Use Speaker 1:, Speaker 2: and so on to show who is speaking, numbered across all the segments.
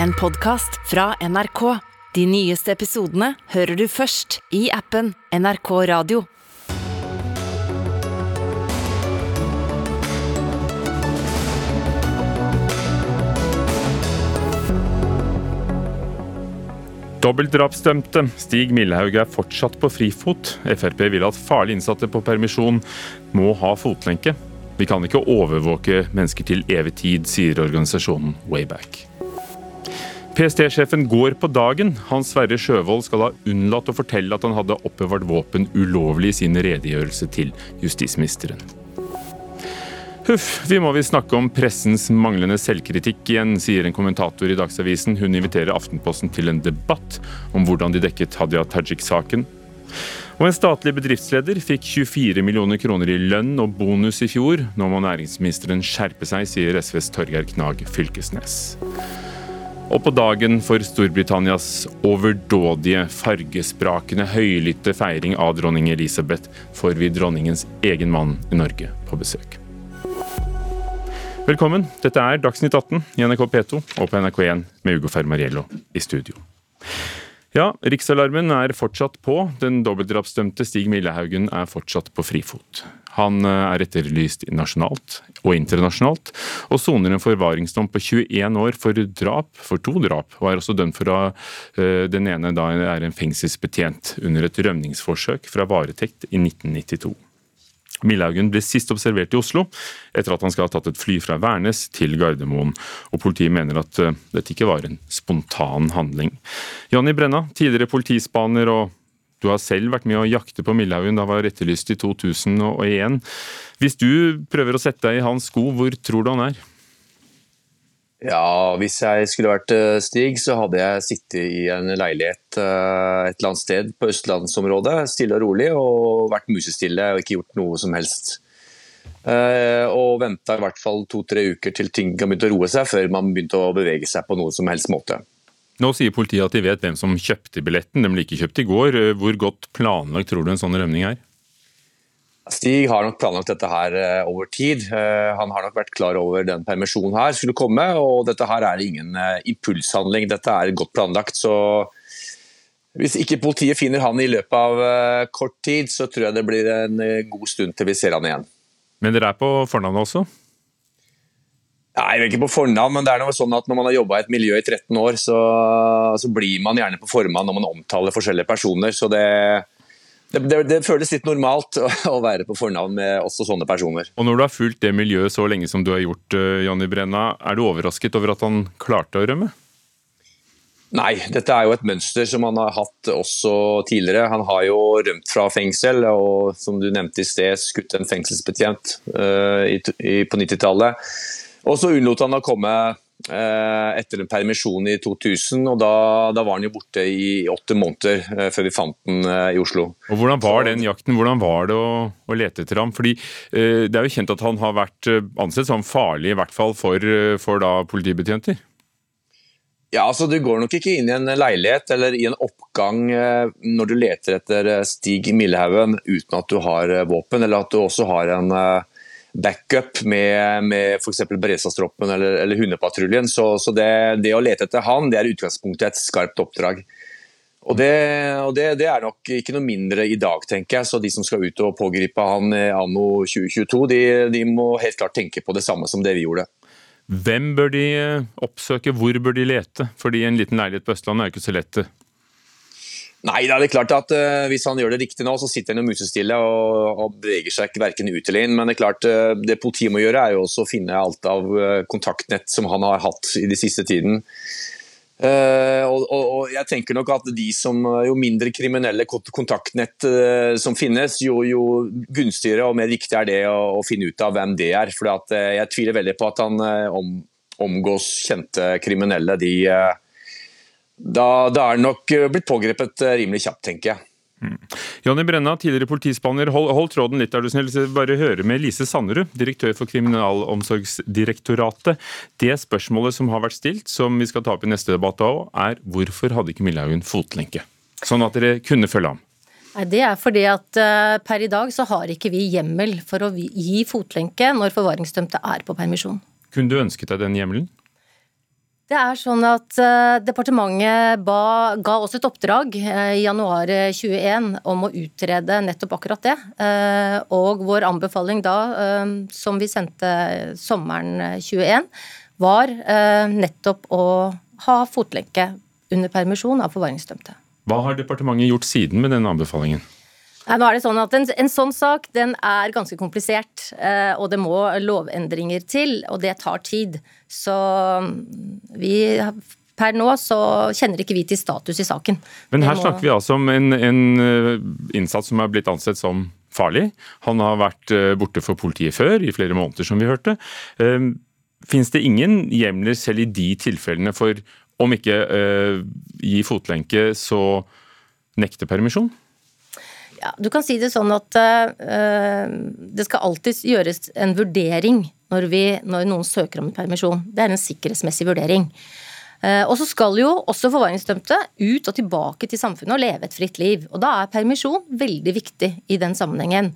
Speaker 1: en podkast fra NRK. De nyeste episodene hører du først i appen NRK Radio.
Speaker 2: Dobbeltdrapsdømte Stig Millhaug er fortsatt på frifot. Frp vil at farlig innsatte på permisjon må ha fotlenke. Vi kan ikke overvåke mennesker til evig tid, sier organisasjonen Wayback. PST-sjefen går på dagen. Hans Sverre Sjøvold skal ha unnlatt å fortelle at han hadde oppbevart våpen ulovlig i sin redegjørelse til justisministeren. Huff, vi må vi snakke om pressens manglende selvkritikk igjen, sier en kommentator i Dagsavisen. Hun inviterer Aftenposten til en debatt om hvordan de dekket Hadia Tajik-saken. Og en statlig bedriftsleder fikk 24 millioner kroner i lønn og bonus i fjor. Nå må næringsministeren skjerpe seg, sier SVs Torgeir Knag Fylkesnes. Og på dagen for Storbritannias overdådige, fargesprakende, høylytte feiring av dronning Elisabeth, får vi dronningens egen mann i Norge på besøk. Velkommen. Dette er Dagsnytt 18 i NRK P2 og på NRK1 med Ugo Fermariello i studio. Ja, riksalarmen er fortsatt på. Den dobbeltdrapsdømte Stig Millehaugen er fortsatt på frifot. Han eh, er etterlyst nasjonalt og internasjonalt, og soner en forvaringsdom på 21 år for drap, for to drap, og er også dømt for å eh, Den ene da er en fengselsbetjent under et rømningsforsøk fra varetekt i 1992. Millaugen ble sist observert i Oslo, etter at han skal ha tatt et fly fra Værnes til Gardermoen. og Politiet mener at eh, dette ikke var en spontan handling. Jonny Brenna, tidligere politispaner, og du har selv vært med å jakte på Millhaugen da han var etterlyst i 2001. Hvis du prøver å sette deg i hans sko, hvor tror du han er?
Speaker 3: Ja, Hvis jeg skulle vært eh, Stig, så hadde jeg sittet i en leilighet eh, et eller annet sted på østlandsområdet, stille og rolig, og vært musestille og ikke gjort noe som helst. Eh, og venta i hvert fall to-tre uker til ting kan begynne å roe seg, før man begynte å bevege seg på noe som helst måte.
Speaker 2: Nå sier politiet at de vet hvem som kjøpte billetten, den ble ikke kjøpt i går. Hvor godt planlagt tror du en sånn rømning er?
Speaker 3: Stig har nok planlagt dette her eh, over tid. Eh, han har nok vært klar over den permisjonen her skulle komme, og dette her er ingen eh, impulshandling. Dette er godt planlagt. så hvis ikke politiet finner han i løpet av kort tid, så tror jeg det blir en god stund til vi ser han igjen.
Speaker 2: Men dere er på fornavnet også?
Speaker 3: Nei, ikke på fornavn, men det er noe sånn at når man har jobba i et miljø i 13 år, så, så, blir man gjerne på formann når man omtaler forskjellige personer. Så det, det, det, det, føles litt normalt å, være på fornavn med også sånne personer.
Speaker 2: Og Når du har fulgt det miljøet så lenge som du har gjort, eh, Janni Brenna, er du overrasket over at han klarte å rømme?
Speaker 3: Nei, dette er jo et mønster som han har hatt også tidligere. Han har jo rømt fra fengsel og som du nevnte i sted, skutt en fengselsbetjent uh, i, i, på 90-tallet. Og så unnlot han å komme Eh, etter en permisjon i 2000. og Da, da var han jo borte i åtte måneder eh, før vi fant den eh, i Oslo.
Speaker 2: Og Hvordan var den jakten? Hvordan var det å, å lete etter ham? Fordi Det er jo kjent at han har vært ansett som farlig, i hvert fall for, for da politibetjenter?
Speaker 3: Ja, altså Du går nok ikke inn i en leilighet eller i en oppgang når du leter etter Stig Millehaugen uten at du har våpen, eller at du også har en backup med, med f.eks. beredskapstroppen eller, eller hundepatruljen. Så, så det, det, å lete etter han, det er utgangspunktet et skarpt oppdrag. Og, det, og det, det, er nok ikke noe mindre i dag, tenker jeg. Så de som skal ut og pågripe han anno 2022, de, de må helt klart tenke på det samme som det vi gjorde.
Speaker 2: Hvem bør de oppsøke, hvor bør de lete? Fordi en liten leilighet på Østlandet er jo ikke så lett
Speaker 3: Nei, det er klart at uh, Hvis han gjør det riktig nå, så sitter han jo musestille og, og beveger seg ikke verken ut eller inn. Men det er klart, uh, det politiet må gjøre, er jo også å finne alt av uh, kontaktnett som han har hatt i de siste tiden. Og, og, og, jeg tenker nok at de som, Jo mindre kriminelle kontaktnett som finnes, jo, jo, gunstigere og mer viktig er det å, å, finne ut av hvem det er. For Jeg tviler veldig på at han om, omgås kjente kriminelle. De, da, da er det nok eh, blitt pågrepet eh, rimelig kjapt, tenker jeg.
Speaker 2: Mm. Jonny Brenna, tidligere politispanner. Hold, hold, tråden litt, er du snill. Bare høre med Lise Sanderud, direktør for Kriminalomsorgsdirektoratet. Det spørsmålet som har vært stilt, som vi skal ta opp i neste debatt òg, er hvorfor hadde ikke Millehaugen fotlenke? Sånn at dere kunne følge ham.
Speaker 4: Nei, Det er fordi at uh, per i dag så har ikke vi hjemmel for å gi fotlenke når forvaringsdømte er på permisjon.
Speaker 2: Kunne du ønsket deg den hjemmelen?
Speaker 4: Det er sånn at uh, Departementet ba, ga oss et oppdrag uh, i januar 2021 om å utrede nettopp akkurat det. Uh, og vår anbefaling da, som vi sendte sommeren 2021, var nettopp å ha fotlenke under permisjon av forvaringsdømte.
Speaker 2: Hva har departementet gjort siden med denne anbefalingen?
Speaker 4: Nei, nå er det sånn at en, en, sånn sak den er ganske komplisert, eh, og det må lovendringer til, og det tar tid. Så mm, vi Per nå så kjenner ikke vi til status i saken.
Speaker 2: Men her må... snakker vi altså om en, en eh, innsatt som er blitt ansett som farlig. Han har vært eh, borte for politiet før, i flere måneder, som vi hørte. Fins det ingen hjemler selv i de tilfellene for om ikke gi fotlenke, så nekte permisjon?
Speaker 4: Ja, du kan si det sånn at uh, det skal alltid gjøres en vurdering når, vi, når, noen søker om permisjon. Det er en sikkerhetsmessig vurdering. Uh, og så skal jo også forvaringsdømte ut og tilbake til samfunnet og leve et fritt liv. Og da er permisjon veldig viktig i den sammenhengen.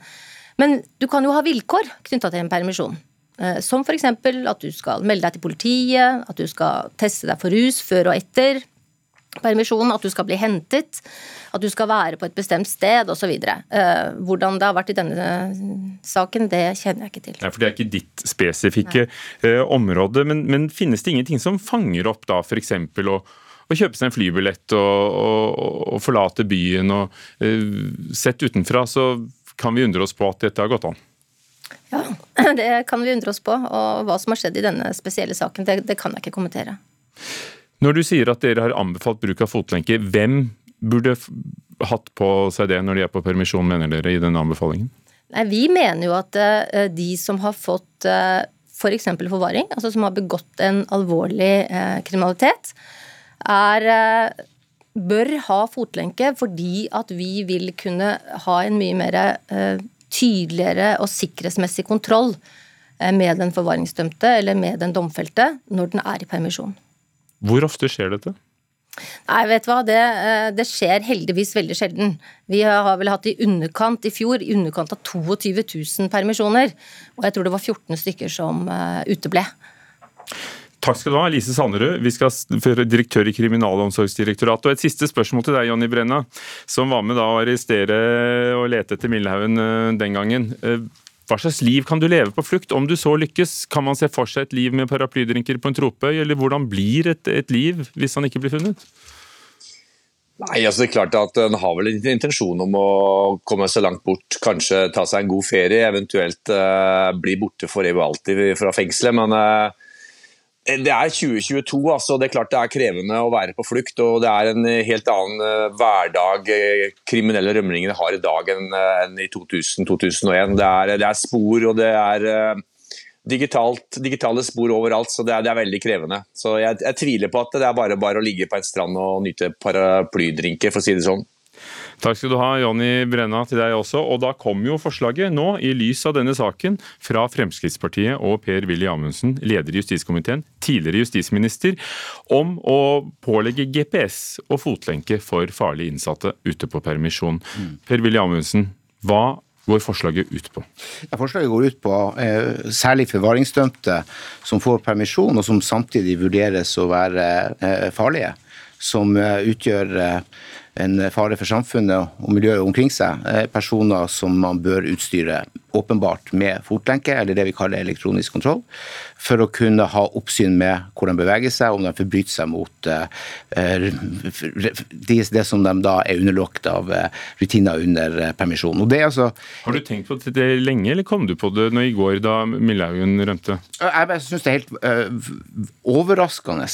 Speaker 4: Men du kan jo ha vilkår knytta til en permisjon. Uh, som f.eks. at du skal melde deg til politiet, at du skal teste deg for rus før og etter permisjonen, at du skal bli hentet, at du skal være på et bestemt sted osv. Eh, hvordan det har vært i denne saken, det kjenner jeg ikke til.
Speaker 2: Nei, for Det er ikke ditt spesifikke Nei. område, men, men, finnes det ingenting som fanger opp da f.eks. å å kjøpe seg en flybillett og, og, og forlate byen. og uh, Sett utenfra så kan vi undre oss på at dette har gått an.
Speaker 4: Ja, det kan vi undre oss på. Og hva som har skjedd i denne spesielle saken, det, det kan jeg ikke kommentere.
Speaker 2: Når du sier at dere har anbefalt bruk av fotlenke, hvem burde hatt på seg det når de er på permisjon, mener dere, i denne anbefalingen?
Speaker 4: Nei, Vi mener jo at uh, de som har fått uh, eh, f.eks. For forvaring, altså som har begått en alvorlig uh, kriminalitet, er uh, bør ha fotlenke fordi at vi vil kunne ha en mye mer tydeligere og sikkerhetsmessig kontroll med den forvaringsdømte eller med den domfelte når den er i permisjon.
Speaker 2: Hvor ofte skjer dette?
Speaker 4: Nei, vet du hva, det, eh, det, skjer heldigvis veldig sjelden. Vi har vel hatt i underkant i fjor i underkant av 22 000 permisjoner. Og jeg tror det var 14 stykker som uh, uteble.
Speaker 2: Takk skal du ha, Lise Sanderud, vi skal direktør i Kriminalomsorgsdirektoratet. Og Et siste spørsmål til deg, Jonny Brenna, som var med da å arrestere og lete etter Mildhaugen uh, den gangen. Hva slags liv kan du leve på flukt? Om du så lykkes, kan man se for seg et liv med paraplydrinker på en tropøy, eller hvordan blir et, et liv hvis han ikke blir funnet?
Speaker 3: Nei, altså det er klart at En har vel en intensjon om å komme så langt bort, kanskje ta seg en god ferie, eventuelt uh, bli borte for evig og alltid fra fengselet. Men uh, det er 2022, altså. Det er klart det er krevende å være på flukt. og Det er en helt annen uh, hverdag kriminelle rømlingene har i dag enn i 2000-2001. Det, det, er spor og det er digitalt, digitale spor overalt, så det er, det er veldig krevende. Så jeg, jeg, tviler på at det er bare, bare å ligge på en strand og nyte paraplydrinker, for å si det sånn.
Speaker 2: Takk skal du ha, Jonny Brenna, til deg også. Og da kom jo forslaget nå, i lys av denne saken, fra Fremskrittspartiet og Per-Willy Amundsen, leder i justiskomiteen, tidligere justisminister, om å pålegge GPS og fotlenke for farlige innsatte ute på permisjon. Mm. Per-Willy Amundsen, hva går forslaget ut på?
Speaker 5: Ja, forslaget går ut på eh, særlig forvaringsdømte som får permisjon, og som samtidig vurderes å være eh, farlige. Som eh, utgjør eh, en fare for samfunnet og miljøet omkring seg, personer som man bør utstyre åpenbart med fotlenke, eller det vi kaller elektronisk kontroll, for å kunne ha oppsyn med hvor de beveger seg, om de forbryter seg mot uh, det, det, som de da er underlagt av rutiner under permisjon. Altså,
Speaker 2: Har du tenkt på det lenge, eller kom du på det nå i går da Millehaugen rømte?
Speaker 5: Jeg syns det er helt overraskende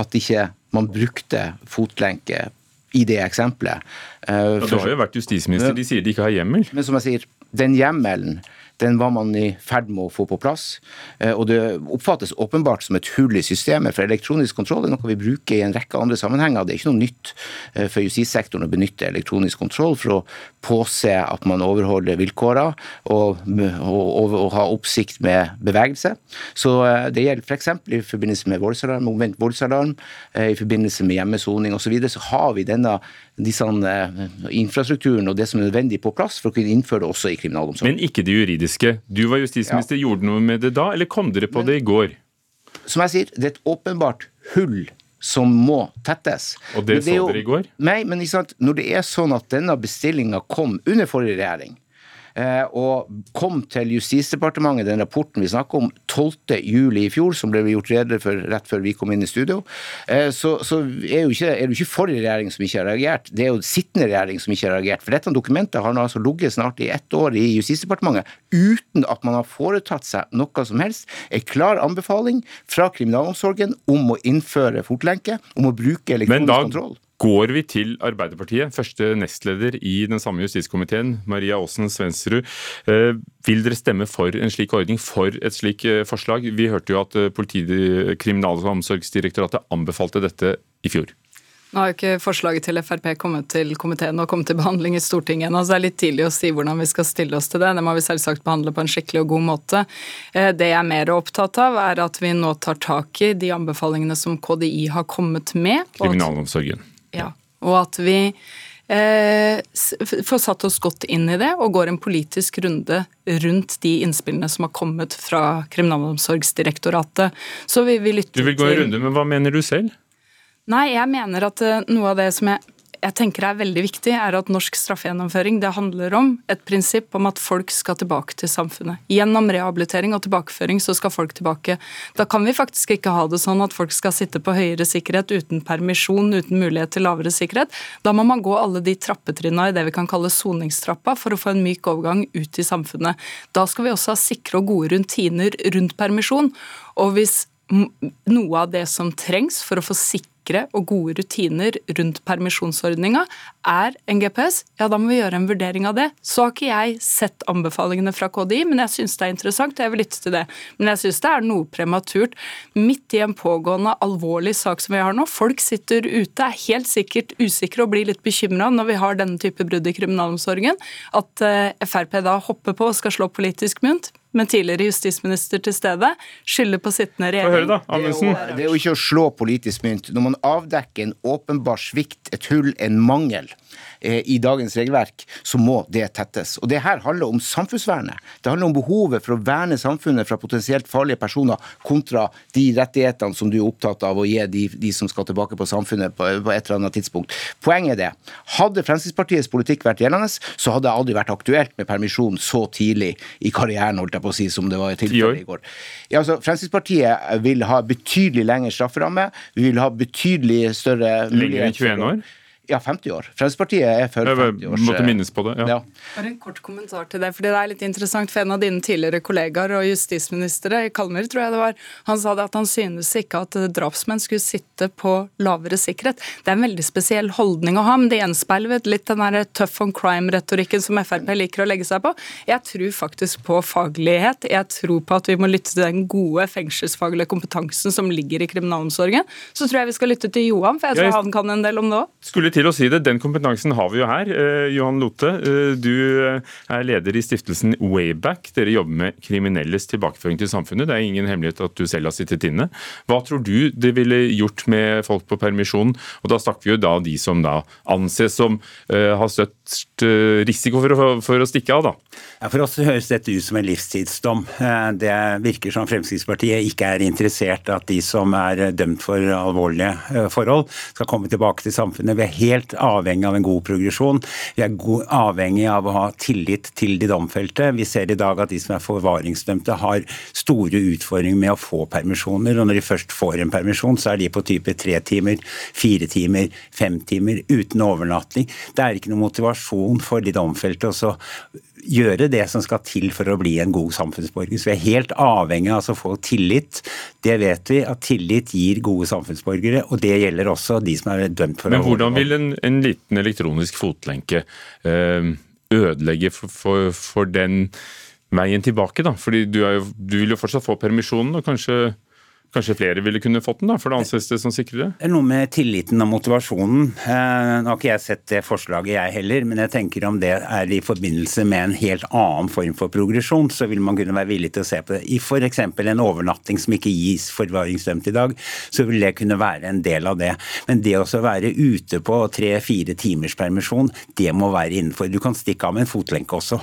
Speaker 5: at ikke man brukte fotlenke i det eksempelet.
Speaker 2: Uh, ja, du har jo vært justisminister, de sier de ikke har hjemmel.
Speaker 5: Men som jeg sier, den hjemmelen den var man i ferd med å få på plass. Eh, og det oppfattes åpenbart som et hull i systemet, for elektronisk kontroll er noe vi bruker i en rekke andre sammenhenger. Det er ikke noe nytt eh, for justissektoren å benytte elektronisk kontroll for å påse at man overholder vilkårene og, og, og, og ha oppsikt med bevegelse. Så det gjelder f.eks. i forbindelse med voldsalarm, omvendt voldsalarm, i forbindelse med hjemmesoning osv. Så, videre, så har vi denne disse, uh, infrastrukturen og det som er nødvendig på plass for å kunne innføre det også i kriminalomsorgen.
Speaker 2: Men ikke det juridiske. Du var justisminister, ja. gjorde noe med det da, eller kom dere på Men, det i går?
Speaker 5: som jeg sier, det er et åpenbart hull som må tettes.
Speaker 2: Og det,
Speaker 5: det
Speaker 2: så
Speaker 5: er jo-
Speaker 2: dere i går?
Speaker 5: Nei, men når det er sånn at denne bestillinga kom under forrige regjering, eh, og kom til Justisdepartementet, den rapporten vi snakker om, 12. juli i fjor, som ble gjort rede for rett før vi kom inn i studio, eh, så, så er, jo ikke, er det ikke forrige regjering som ikke har reagert, det er jo sittende regjering som ikke har reagert. For dette dokumentet har nå altså ligget snart i ett år i Justisdepartementet uten at man har foretatt seg noe som helst. En klar anbefaling fra kriminalomsorgen om å innføre fotlenke, om å bruke elektronisk kontroll.
Speaker 2: Går vi til Arbeiderpartiet. Første nestleder i den samme justiskomiteen, Maria Aasen Svensrud. Eh, Vil dere stemme for en slik ordning, for et slik eh, forslag? Vi hørte jo at eh, Kriminalomsorgsdirektoratet anbefalte dette i fjor.
Speaker 6: Nå har jo ikke forslaget til Frp kommet til komiteen og kommet til behandling i Stortinget ennå, så det er litt tidlig å si hvordan vi skal stille oss til det. Det må vi selvsagt behandle på en skikkelig og god måte. Det jeg er mer opptatt av, er at vi nå tar tak i de anbefalingene som KDI har kommet med.
Speaker 2: Kriminalomsorgen.
Speaker 6: Ja, og at vi eh, får satt oss godt inn i det og går en politisk runde rundt de innspillene som har kommet fra Kriminalomsorgsdirektoratet. Så vi vil lytte til
Speaker 2: Du vil gå en runde, men hva mener du selv?
Speaker 6: Nei, jeg mener at eh, noe av det som jeg, jeg tenker er veldig viktig, er at norsk straffegjennomføring det handler om et prinsipp om at folk skal tilbake til samfunnet. Gjennom rehabilitering og tilbakeføring så skal folk tilbake. Da kan vi faktisk ikke ha det sånn at folk skal sitte på høyere sikkerhet uten permisjon, uten mulighet til lavere sikkerhet. Da må man gå alle de trappetrinnene i det vi kan kalle soningstrappa for å få en myk overgang ut i samfunnet. Da skal vi også ha sikre og gode rutiner rundt permisjon. Og hvis noe av det som trengs for å få sikre og gode rutiner rundt permisjonsordninga er en GPS, ja da må vi gjøre en vurdering av det. Så har ikke jeg sett anbefalingene fra KDI, men jeg syns det er interessant, og jeg vil lytte til det. Men jeg syns det er noe prematurt midt i en pågående alvorlig sak som vi har nå. Folk sitter ute, er helt sikkert usikre og blir litt bekymra når vi har denne type brudd i kriminalomsorgen. At eh, Frp da hopper på og skal slå politisk mynt med tidligere justisminister til stede, skylder på sittende
Speaker 2: høre,
Speaker 6: regjering.
Speaker 5: Det er jo ikke å slå politisk mynt. Når man avdekker en åpenbar svikt, et hull, en mangel eh, i dagens regelverk, så må det tettes. Og Det her handler om samfunnsvernet. Det handler om behovet for å verne samfunnet fra potensielt farlige personer, kontra de rettighetene som du er opptatt av å gi de, de som skal tilbake på samfunnet på, på et eller annet tidspunkt. Poenget er det. Hadde Fremskrittspartiets politikk vært gjeldende, så hadde det aldri vært aktuelt med permisjon så tidlig i karrieren, holdt jeg på å si, som det var
Speaker 2: i
Speaker 5: tilfellet i går. Ja, altså, Fremskrittspartiet vil ha betydelig lengre strafferamme. Vi vil ha betydelig større
Speaker 2: Lenger enn 21 år?
Speaker 5: Ja, 50 år. Fremskrittspartiet er for
Speaker 2: Jeg
Speaker 5: 50 år.
Speaker 2: måtte minnes på det. Ja.
Speaker 5: Ja.
Speaker 6: Bare en kort kommentar til det, for det er litt interessant. For en av dine tidligere kollegaer og justisministre, i Kalmar tror jeg det var, han sa det at han synes ikke at drapsmenn skulle sitte på lavere sikkerhet. Det er en veldig spesiell holdning å ha, men det gjenspeiler litt den der tough on crime-retorikken som Frp liker å legge seg på. Jeg tror faktisk på faglighet. Jeg tror på at vi må lytte til den gode fengselsfaglige kompetansen som ligger i kriminalomsorgen. Så tror jeg vi skal lytte til Johan, for jeg tror
Speaker 2: Jeg-
Speaker 6: han kan en del om det òg.
Speaker 2: Til å si det, Den kompetansen har vi jo her. Eh, Johan Lote, eh, du eh, er leder i stiftelsen Wayback. Dere jobber med kriminelles tilbakeføring til samfunnet. Det er ingen hemmelighet at du selv har sittet inne. Hva tror du det ville gjort med folk på permisjon? Og Da snakker vi jo da de som da anses som har størst risiko for å, for å stikke av. da.
Speaker 7: Ja, For oss høres dette ut som en livstidsdom. Eh, Det virker som Fremskrittspartiet ikke er interessert at de som er dømt for alvorlige eh, forhold, skal komme tilbake til samfunnet. Vi er helt avhengig av en god progresjon. Vi er avhengig av å ha tillit til de domfelte. Vi ser i dag at de som er forvaringsdømte har store utfordringer med å få permisjoner. Og når de først får en permisjon, så er de på type tre timer, fire timer, fem timer uten overnatting. Det er ikke noe motivasjon for de domfelte å så gjøre det som skal til for å bli en god samfunnsborger. Så vi er helt avhengig av å få tillit. Det vet vi, at tillit gir gode samfunnsborgere, og det gjelder også de som er dømt for
Speaker 2: Men hvordan vil en, en liten elektronisk fotlenke eh, ødelegge for, for, for den veien tilbake? da? Fordi du, jo, du vil jo fortsatt få permisjonen, og kanskje, kanskje flere ville kunne fått den? da, For det anses det som sikrere?
Speaker 7: Det er noe med tilliten og motivasjonen. Eh, Nå har ikke jeg sett det forslaget, jeg heller, men jeg tenker om det er i forbindelse med en helt annen form for progresjon, så vil man kunne være villig til å se på det. I f.eks. en overnatting som ikke gis forvaringsdømt i dag, så vil det kunne være en del av det. Men det å være ute på tre-fire timers permisjon, det må være innenfor. Du kan stikke av med en fotlenke også.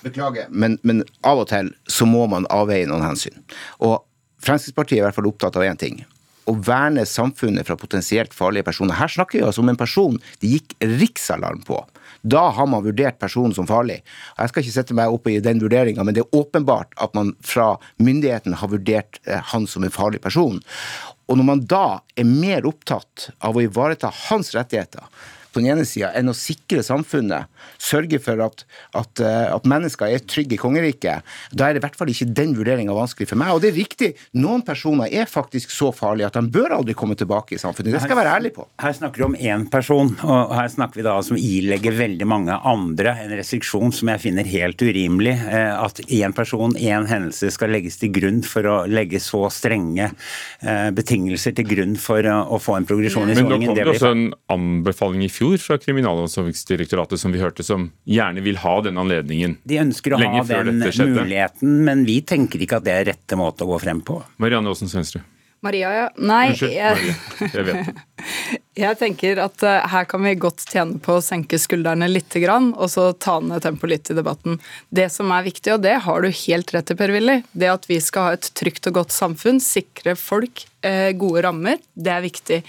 Speaker 5: Beklager, men, men av og til så må man avveie noen hensyn. Og Fremskrittspartiet er i hvert fall opptatt av én ting. Å verne samfunnet fra potensielt farlige personer. Her snakker vi altså om en person det gikk riksalarm på. Da har man vurdert personen som farlig. Jeg skal ikke sette meg opp i den vurderinga, men det er åpenbart at man fra myndighetene har vurdert eh, han som en farlig person. Og når man da er mer opptatt av å ivareta hans rettigheter på den ene sida enn å sikre samfunnet, sørge for at, at, eh, at, mennesker er trygge i kongeriket, da er det i hvert fall ikke den vurderinga vanskelig for meg. Og det er riktig, noen personer er faktisk så farlige at de bør aldri komme tilbake i samfunnet. Det skal jeg være ærlig på.
Speaker 7: Her snakker vi om én person, og her snakker vi da som ilegger veldig mange andre en restriksjon som jeg finner helt urimelig. Eh, at én person, én hendelse skal legges til grunn for å legge så strenge eh, betingelser til grunn for å få en progresjon i soningen.
Speaker 2: Men da kom det også en anbefaling i fjor fjor fra Kriminalomsorgsdirektoratet som vi hørte, som gjerne vil ha den anledningen.
Speaker 7: De ønsker å ha den muligheten, men vi tenker ikke at det er rette måte å gå frem på.
Speaker 2: Marianne Aasen Svensrud.
Speaker 6: Maria, ja. Nei,
Speaker 2: Unnskyld, jeg... Jeg vet det.
Speaker 6: Jeg tenker at uh, her kan vi godt tjene på å senke skuldrene litt, og så ta ned tempoet litt i debatten. Det som er viktig, og det har du helt rett i, Per-Willy, det at vi skal ha et trygt og godt samfunn, sikre folk uh, gode rammer, det er viktig.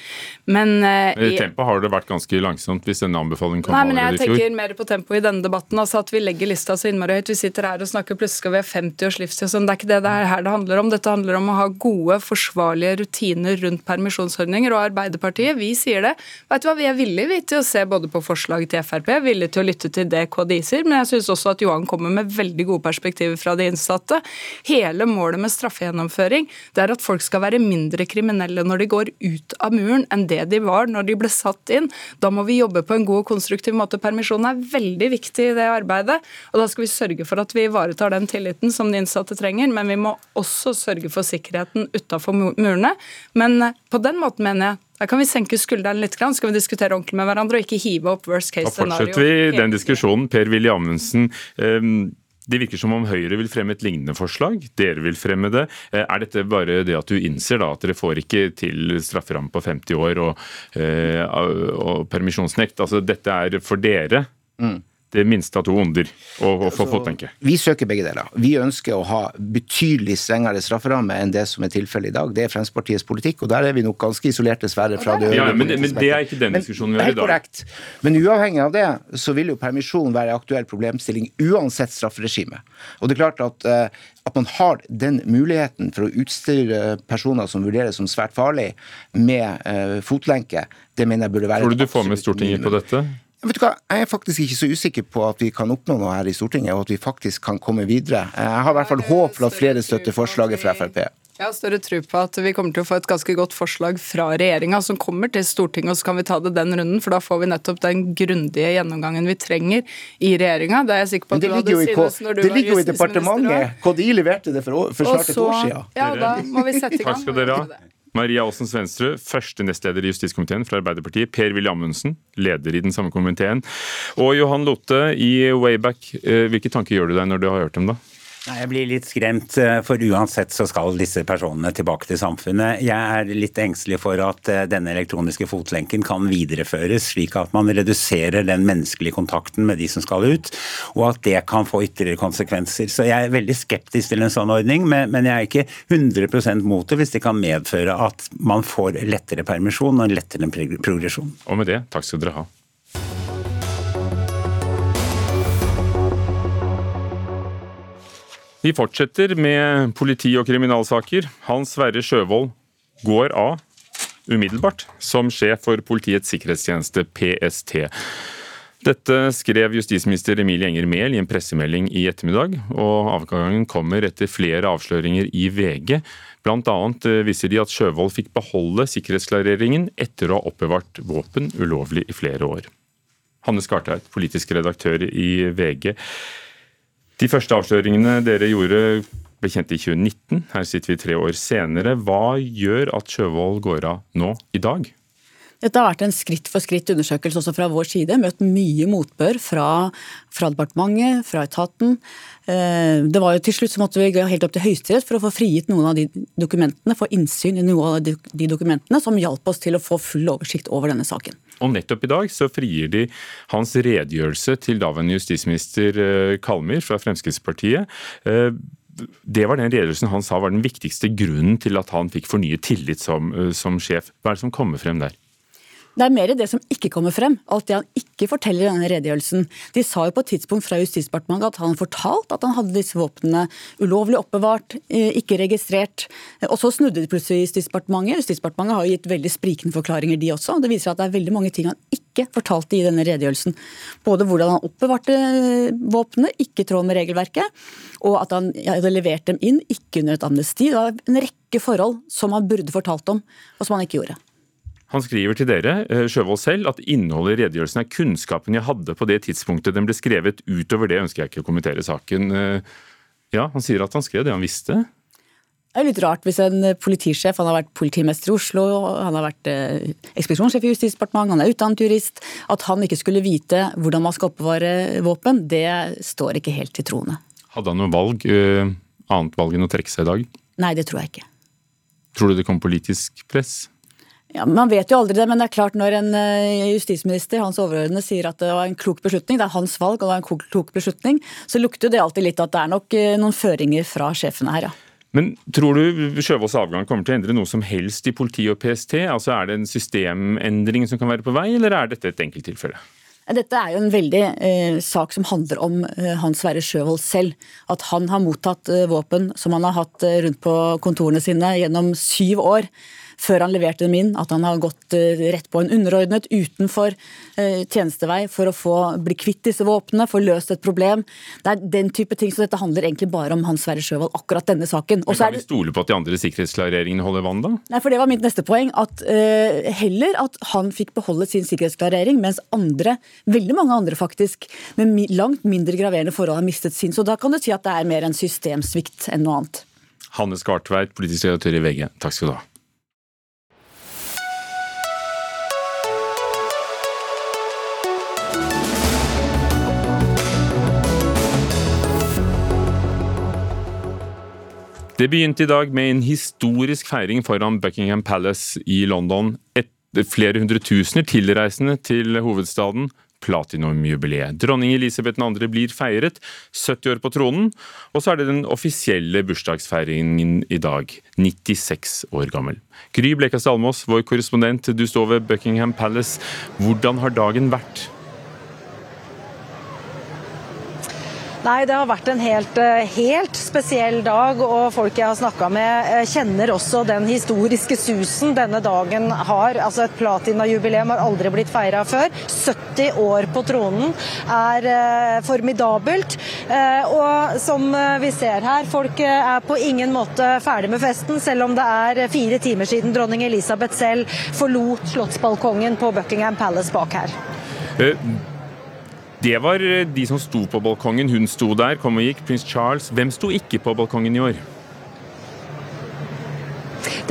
Speaker 6: Men uh,
Speaker 2: I tempoet har det vært ganske langsomt hvis denne anbefalingen kom
Speaker 6: allerede i fjor.
Speaker 2: Nei,
Speaker 6: men Jeg tenker mer på tempoet i denne debatten. altså At vi legger lista så innmari høyt. Vi sitter her og snakker, plutselig skal vi ha 50 års livstid. Sånn. Det er ikke det det er her det handler om. Dette handler om å ha gode, forsvarlige rutiner rundt permisjonsordninger. Og Arbeiderpartiet, vi sier det. Vet du hva, Vi er villige til å se både på forslaget til Frp, villige til å lytte til det KDI sier, men jeg syns også at Johan kommer med veldig gode perspektiver fra de innsatte. Hele målet med straffegjennomføring det er at folk skal være mindre kriminelle når de går ut av muren enn det de var når de ble satt inn. Da må vi jobbe på en god og konstruktiv måte. Permisjon er veldig viktig i det arbeidet, og da skal vi sørge for at vi ivaretar den tilliten som de innsatte trenger, men vi må også sørge for sikkerheten utafor murene. Men på den måten mener jeg da kan vi senke skulderen litt, så kan vi diskutere ordentlig med hverandre og ikke hive opp worst case scenario.
Speaker 2: Da fortsetter vi den diskusjonen. Per-Willy Amundsen. Ehm, det virker som om Høyre vil fremme et lignende forslag. Dere vil fremme det. Eh, er dette bare det at du innser da at dere får ikke til strafferamme på 50 år og, eh, og permisjonsnekt? Altså dette er for dere. Mm det minste av to onder å, få fotlenke?
Speaker 5: Vi søker begge deler. Vi ønsker å ha betydelig strengere strafferamme enn det som er tilfellet i dag. Det er Fremskrittspartiets politikk, og der er vi nok ganske isolerte dessverre. fra det
Speaker 2: ja, men, men, det er ikke den diskusjonen vi har i dag.
Speaker 5: Korrekt. Men uavhengig av det, så vil jo permisjon være en aktuell problemstilling uansett strafferegime. Og det er klart at, uh, at man har den muligheten for å utstyre personer som vurderes som svært farlig, med uh, fotlenke, det mener jeg burde være
Speaker 2: Tror du du får med Stortinget på dette?
Speaker 5: Vet du hva, Jeg er faktisk ikke så usikker på at vi kan oppnå noe her i Stortinget, og at vi faktisk kan komme videre. Jeg har i hvert fall håp for at flere støtter forslaget fra Frp.
Speaker 6: Jeg har større tro på at vi kommer til å få et ganske godt forslag fra regjeringa som kommer til Stortinget, og så kan vi ta det den runden, for da får vi nettopp den grundige gjennomgangen vi trenger i regjeringa. Det er jeg sikker på at du hadde synes når du
Speaker 5: det ligger jo i departementet. KDI leverte det for, for snart et år siden.
Speaker 6: Ja, da må vi sette i gang.
Speaker 2: Takk skal dere ha. Maria Aasen Svensrud, første nestleder i justiskomiteen fra Arbeiderpartiet. Per-Willy Amundsen, leder i den samme komiteen. Og Johan Lotte i Wayback. Eh, hvilke tanker gjør du deg når du har hørt dem, da?
Speaker 7: Nei, Jeg blir litt skremt, eh, for uansett så skal disse personene tilbake til samfunnet. Jeg er litt engstelig for at eh, denne elektroniske fotlenken kan videreføres, slik at man reduserer den menneskelige kontakten med de som skal ut, og at det kan få ytterligere konsekvenser. Så jeg er veldig skeptisk til en sånn ordning, men jeg er ikke 100 mot det hvis det kan medføre at man får lettere permisjon og lettere progresjon.
Speaker 2: Og med det, takk skal dere ha. Vi fortsetter med politi- og kriminalsaker. Hans Sverre Sjøvold går av umiddelbart som sjef for Politiets sikkerhetstjeneste, PST. Dette skrev justisminister Emilie Enger Mehl i en pressemelding i ettermiddag, og avgangen kommer etter flere avsløringer i VG. Blant annet eh, viser de at Sjøvold fikk beholde sikkerhetsklareringen etter å ha oppbevart våpen ulovlig i flere år. Hanne Skartveit, politisk redaktør i VG. De første avsløringene dere gjorde ble kjent i 2019. Her sitter vi tre år senere. Hva gjør at Sjøvold går av nå, i dag?
Speaker 8: Dette har vært en skritt for skritt undersøkelse også fra vår side. Møtt mye motbør fra, fra departementet, fra etaten. Eh, det var jo Til slutt så måtte vi gå helt opp til Høyesterett for å få frigitt noen av de dokumentene, få innsyn i noen av de dokumentene som hjalp oss til å få full oversikt over denne saken.
Speaker 2: Og nettopp i dag så frier de hans redegjørelse til daværende justisminister eh, Kalmyr fra Fremskrittspartiet. Eh, det var den redegjørelsen han sa var den viktigste grunnen til at han fikk fornyet tillit som, som sjef. Hva er det som kommer frem der?
Speaker 8: Det er mer det som ikke kommer frem, alt det han ikke forteller i denne redegjørelsen. De sa jo på et tidspunkt fra Justisdepartementet at han fortalt at han hadde disse våpnene ulovlig oppbevart, eh, ikke registrert. Og så snudde de plutselig Justisdepartementet. Justisdepartementet har jo gitt veldig sprikende forklaringer, de også. Det viser at det er veldig mange ting han ikke fortalte i denne redegjørelsen. Både hvordan han oppbevarte eh, våpnene, ikke i tråd med regelverket, og at han hadde levert dem inn, ikke under et amnesti. Det var en rekke forhold som han burde fortalt om, og som han ikke gjorde.
Speaker 2: Han skriver til dere, eh, Sjøvold selv, at innholdet i redegjørelsen er kunnskapen jeg hadde på det tidspunktet den ble skrevet. Utover det ønsker jeg ikke å kommentere saken. Eh, ja, Han sier at han skrev det han visste.
Speaker 8: Det er litt rart hvis en politisjef, han har vært politimester i Oslo, han har vært eh, ekspedisjonssjef i Justisdepartementet, han er utdannet jurist, at han ikke skulle vite hvordan man skal oppbevare våpen, det står ikke helt til troende.
Speaker 2: Hadde han noe valg, annet valg enn å trekke seg i dag?
Speaker 8: Nei, det tror jeg ikke.
Speaker 2: Tror du det kom politisk press?
Speaker 8: Ja, Man vet jo aldri det, men det er klart når en eh, justisminister, hans overordnede, sier at det var en klok beslutning, det er hans valg og det var en klok beslutning, så lukter det alltid litt at det er nok eh, noen føringer fra sjefene her, ja.
Speaker 2: Men tror du Sjøvolds avgang kommer til å endre noe som helst i politi og PST? Altså Er det en systemendring som kan være på vei, eller er dette et enkelttilfelle?
Speaker 8: Dette er jo en veldig eh, sak som handler om eh, Hans Sverre Sjøvold selv. At han har mottatt eh, våpen som han har hatt eh, rundt på kontorene sine gjennom syv år før han leverte dem inn, at han har gått eh, rett på en underordnet utenfor eh, tjenestevei for å få bli kvitt disse våpnene, få løst et problem. Det er den type ting, så dette handler egentlig bare om Hans Sverre Sjøvold, akkurat denne saken.
Speaker 2: Men kan vi stole på at de andre sikkerhetsklareringene holder vann, da?
Speaker 8: Nei, for det var mitt neste poeng. At uh, heller at han fikk beholde sin sikkerhetsklarering, mens andre, veldig mange andre faktisk, med langt mindre graverende forhold har mistet sin. Så da kan du si at det er mer en systemsvikt enn noe annet.
Speaker 2: Hanne Skartveit, politisk redaktør i VG, takk skal du ha. Det begynte i dag med en historisk feiring foran Buckingham Palace i London. Et, flere hundre tusener tilreisende til hovedstaden. Platinumjubileet. Dronning Elisabeth 2. blir feiret, 70 år på tronen. Og så er det den offisielle bursdagsfeiringen i dag, 96 år gammel. Gry Blekastad Almås, vår korrespondent, du står ved Buckingham Palace. Hvordan har dagen vært?
Speaker 9: Nei, det har vært en helt, eh, helt spesiell dag, og folk jeg har snakka med eh, kjenner også den historiske susen denne dagen har. Altså Et platinajubileum har aldri blitt feira før. 70 år på tronen er eh, formidabelt. Og som vi ser her, folk er på ingen måte ferdig med festen, selv om det er fire timer siden dronning Elisabeth selv forlot slottsbalkongen på Buckingham Palace bak her.
Speaker 2: Det var eh, de som sto på balkongen. Hun sto der, kom og gikk. Prins Charles. Hvem sto ikke på balkongen i år?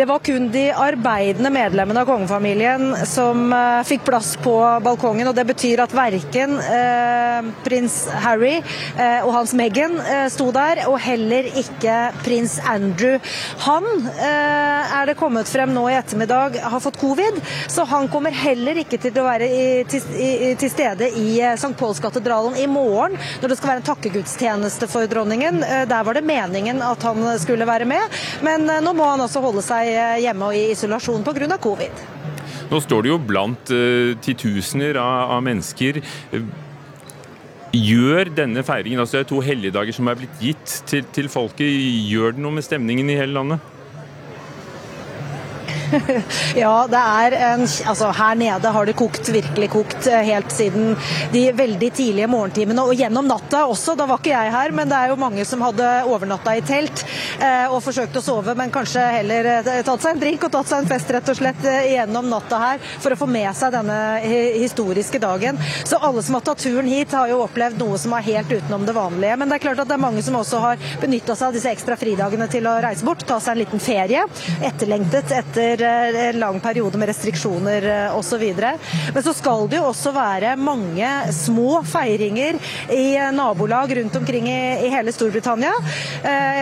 Speaker 9: Det var kun de arbeidende medlemmene av kongefamilien som uh, fikk plass på balkongen. og Det betyr at verken uh, prins Harry uh, og hans Meghan sto der, og heller ikke prins Andrew. Han er det kommet frem nå i ettermiddag har fått covid, så han kommer heller ikke til å være i, til, i, til, stede i St. Pauls-katedralen i morgen, når det skal være en takkegudstjeneste for dronningen. Der var det meningen at han skulle være med, men nå må han altså holde seg hjemme og i isolasjon pga. covid.
Speaker 2: Nå står det jo blant uh, titusener av, av, mennesker. Gjør denne feiringen, altså det er to helligdager som er blitt gitt til, til folket, gjør det noe med stemningen i hele landet?
Speaker 9: ja, det er en Altså, her nede har det kokt, virkelig kokt, eh, helt siden de veldig tidlige morgentimene og gjennom natta også. Da var ikke jeg her, men det er jo mange som hadde overnatta i telt eh, og forsøkt å sove, men kanskje heller eh, tatt seg en drink og tatt seg en fest rett og slett gjennom natta her for å få med seg denne historiske dagen. Så alle som har tatt turen hit, har jo opplevd noe som er helt utenom det vanlige. Men det er klart at det er mange som også har benytta seg av disse ekstra fridagene til å reise bort, ta seg en liten ferie. Etterlengtet etter etter en lang periode med restriksjoner osv. Men så skal det jo også være mange små feiringer i nabolag rundt omkring i, i hele Storbritannia,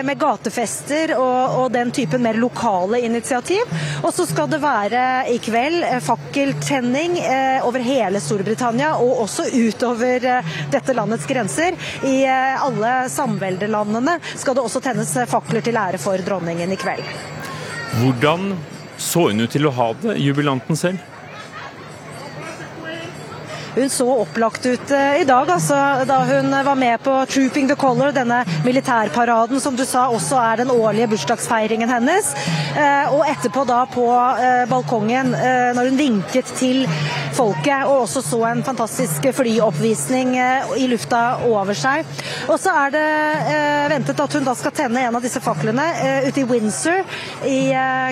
Speaker 9: med gatefester og, og den typen mer lokale initiativ. Og så skal det være i kveld fakkeltenning over hele Storbritannia, og også utover dette landets grenser. I alle samveldelandene skal det også tennes fakler til ære for dronningen i kveld.
Speaker 2: Hvordan så hun ut til å ha det, jubilanten selv?
Speaker 9: Hun så opplagt ut eh, i dag, altså, da hun var med på Trooping the Color, denne militærparaden som du sa også er den årlige bursdagsfeiringen hennes. Eh, og etterpå da på eh, balkongen, når hun vinket til folket og også så en fantastisk flyoppvisning i lufta over seg. Og så er det ventet at hun da skal tenne en av disse faklene ute i Windsor i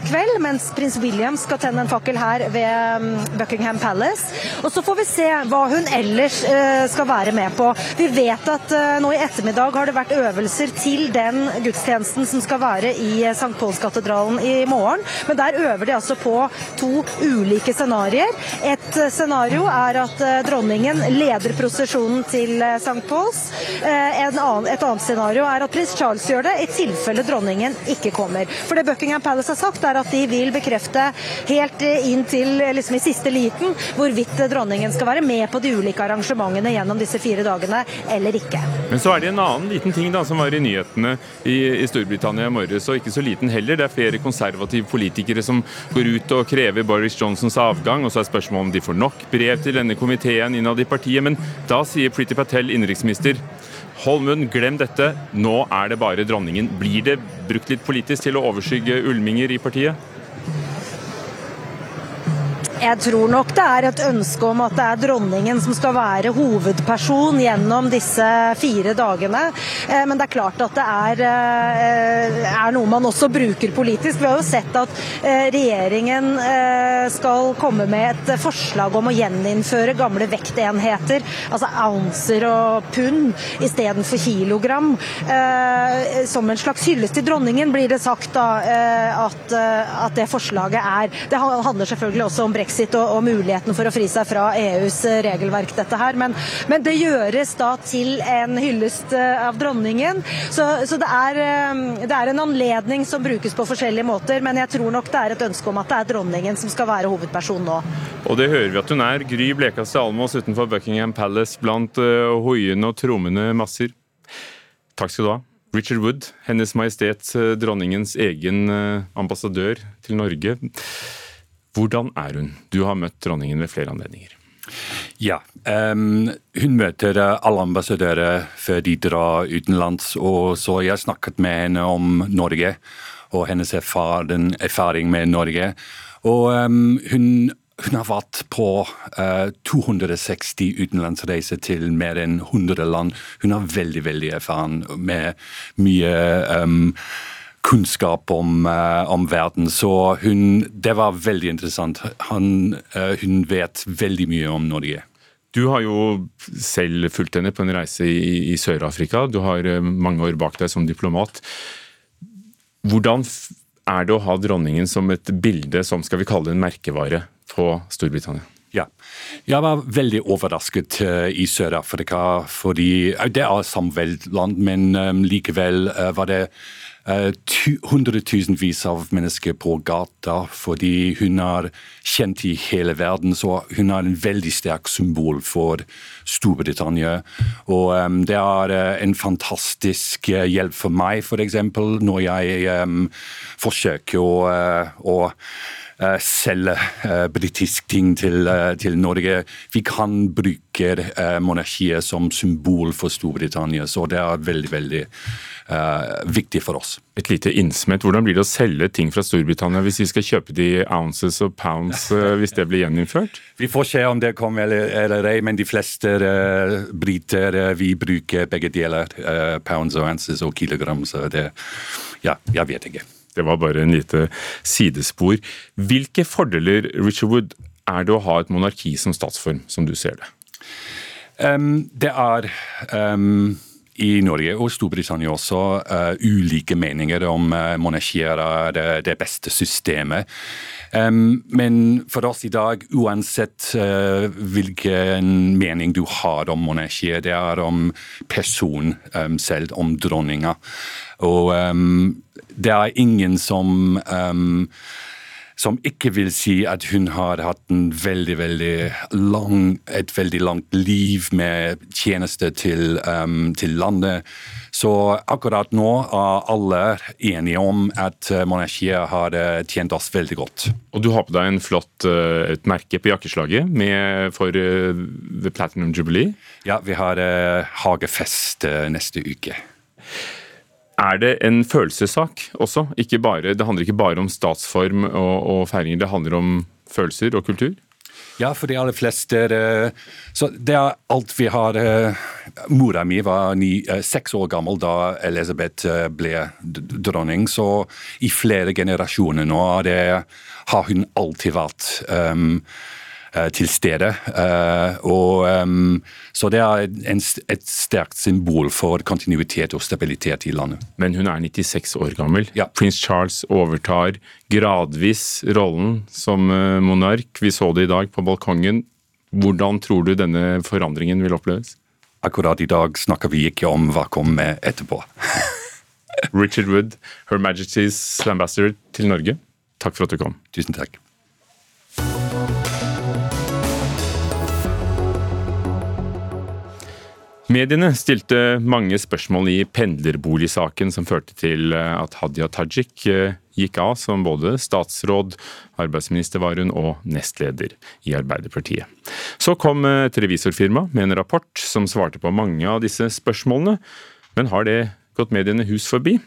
Speaker 9: kveld, mens prins William skal tenne en fakkel her ved mm, Buckingham Palace. Og så får vi se hva hva hun ellers eh, skal være med på. Vi vet at eh, nå i ettermiddag har det vært øvelser til den gudstjenesten som skal være i eh, St. Paulskatedralen i morgen. Men der øver de altså på to ulike scenarioer. Et scenario er at dronningen leder prosesjonen til St. Pauls. Et annet scenario er at prins Charles gjør det, i tilfelle dronningen ikke kommer. For det Buckingham Palace har sagt, er at de vil bekrefte helt inn til liksom i siste liten hvorvidt dronningen skal være med på de ulike arrangementene gjennom disse fire dagene, eller ikke.
Speaker 2: Men så er det en annen liten ting da, som var i nyhetene i, i Storbritannia i morges, og ikke så liten heller. Det er flere konservative politikere som går ut og krever Boris Johnsons avgang. og Så er spørsmålet om de får nok brev til denne komiteen innad i partiet. Men da sier Priti Patel, innenriksminister, Hold munn, glem dette. Nå er det bare dronningen. Blir det brukt litt politisk til å overskygge ulminger i partiet?
Speaker 9: Jeg tror nok det er et ønske om at det er dronningen som skal være hovedperson gjennom disse fire dagene. Eh, men det er klart at det er, eh, er noe man også bruker politisk. Vi har jo sett at eh, regjeringen skal komme med et forslag om å gjeninnføre gamle vektenheter, altså ouncer og pund istedenfor kilogram. Som en slags hyllest til dronningen, blir det sagt da, at, at det forslaget er. Det handler selvfølgelig også om brexit brexit og, og, muligheten for å fri seg fra EUs eh, regelverk, dette her. Men, men det gjøres da til en hyllest eh, av dronningen. Så, så det, er, eh, det, er, en anledning som brukes på forskjellige måter, men jeg tror nok det er et ønske om at det er dronningen som skal være hovedperson nå.
Speaker 2: Og det hører vi at hun er. Gry Blekastad Almås utenfor Buckingham Palace blant uh, hoiende og trommende masser. Takk skal du ha. Richard Wood, Hennes Majestet Dronningens egen ambassadør til Norge. Hvordan er hun? Du har møtt dronningen ved flere anledninger.
Speaker 10: Ja, um, hun møter alle ambassadører før de drar utenlands. og så Jeg snakket med henne om Norge og hennes erfaring, erfaring med Norge. Og um, hun, hun, har vært på uh, 260 utenlandsreiser til mer enn 100 land. Hun har veldig veldig erfaren med mye um, kunnskap om, uh, om, verden. Så hun, det var veldig interessant. Han, uh, hun vet veldig mye om Norge.
Speaker 2: Du har jo selv fulgt henne på en reise i, i Sør-Afrika. Du har uh, mange år bak deg som diplomat. Hvordan er det å ha dronningen som et bilde som skal vi kalle en merkevare på Storbritannia?
Speaker 10: Ja. Jeg var veldig overrasket uh, i Sør-Afrika, fordi uh, det er samveldsland, men um, likevel uh, var det Eh, hundretusenvis av mennesker på gata fordi hun er kjent i hele verden. Så hun er en veldig sterk symbol for Storbritannia. Og um, det er uh, en fantastisk uh, hjelp for meg, f.eks. når jeg um, forsøker å, uh, å uh, selge uh, britisk ting til, uh, til, Norge. Vi kan bruke monarkiet som symbol for Storbritannia, så det er veldig, veldig viktig for oss.
Speaker 2: Et lite innsmett. Hvordan blir det å selge ting fra Storbritannia hvis vi skal kjøpe de ounces og pounds hvis det blir gjeninnført?
Speaker 10: Vi får se om det kommer eller ei, men de fleste briter vi bruker begge deler. pounds og ounces og kilogram, så det Ja, jeg vet ikke.
Speaker 2: Det var bare en lite sidespor. Hvilke fordeler Richard Wood, er det å ha et monarki som statsform, som du ser det?
Speaker 10: Um, det er um, i Norge og Storbritannia også uh, ulike meninger om uh, monarkier er det, det, beste systemet. Um, men for oss i dag, uansett uh, hvilken mening du har om monarkiet, det er om person um, selv, om dronninga. Og um, det er ingen som som ikke vil si at hun har hatt en veldig, veldig lang, et veldig langt liv med tjeneste til, um, til, landet. Så akkurat nå er alle enige om at uh, monarkiet har uh, tjent oss veldig godt.
Speaker 2: Og du har på deg en flott, uh, et merke på jakkeslaget med, for The Platinum Jubilee?
Speaker 10: Ja, vi har hagefest neste uke.
Speaker 2: Er det en følelsessak også? Bare, det handler ikke bare om statsform og, og feiringer, det handler om følelser og kultur?
Speaker 10: Ja, for de aller fleste Så det er alt vi har Mora mi var ni, seks år gammel da Elisabeth ble dronning, så i flere generasjoner nå det, har hun alltid vært um, Eh, til stede. Eh, og, så det er en, et sterkt symbol for kontinuitet og stabilitet i landet.
Speaker 2: Men hun er 96 år gammel.
Speaker 10: Ja.
Speaker 2: Prins Charles overtar gradvis rollen som eh, monark. Vi så det i dag på balkongen. Hvordan tror du denne forandringen vil oppleves?
Speaker 10: Akkurat i dag snakker vi ikke om hva kommer etterpå.
Speaker 2: Richard Wood, Her Majesty's Ambassador til Norge, takk for at du kom.
Speaker 10: Tusen takk.
Speaker 2: Mediene stilte mange spørsmål i pendlerboligsaken som førte til eh, at Hadia Tajik eh, gikk av som både statsråd, arbeidsminister var hun, og nestleder i Arbeiderpartiet. Så kom eh, et revisorfirma med en rapport som svarte på mange av disse spørsmålene. Men har det gått mediene hus forbi?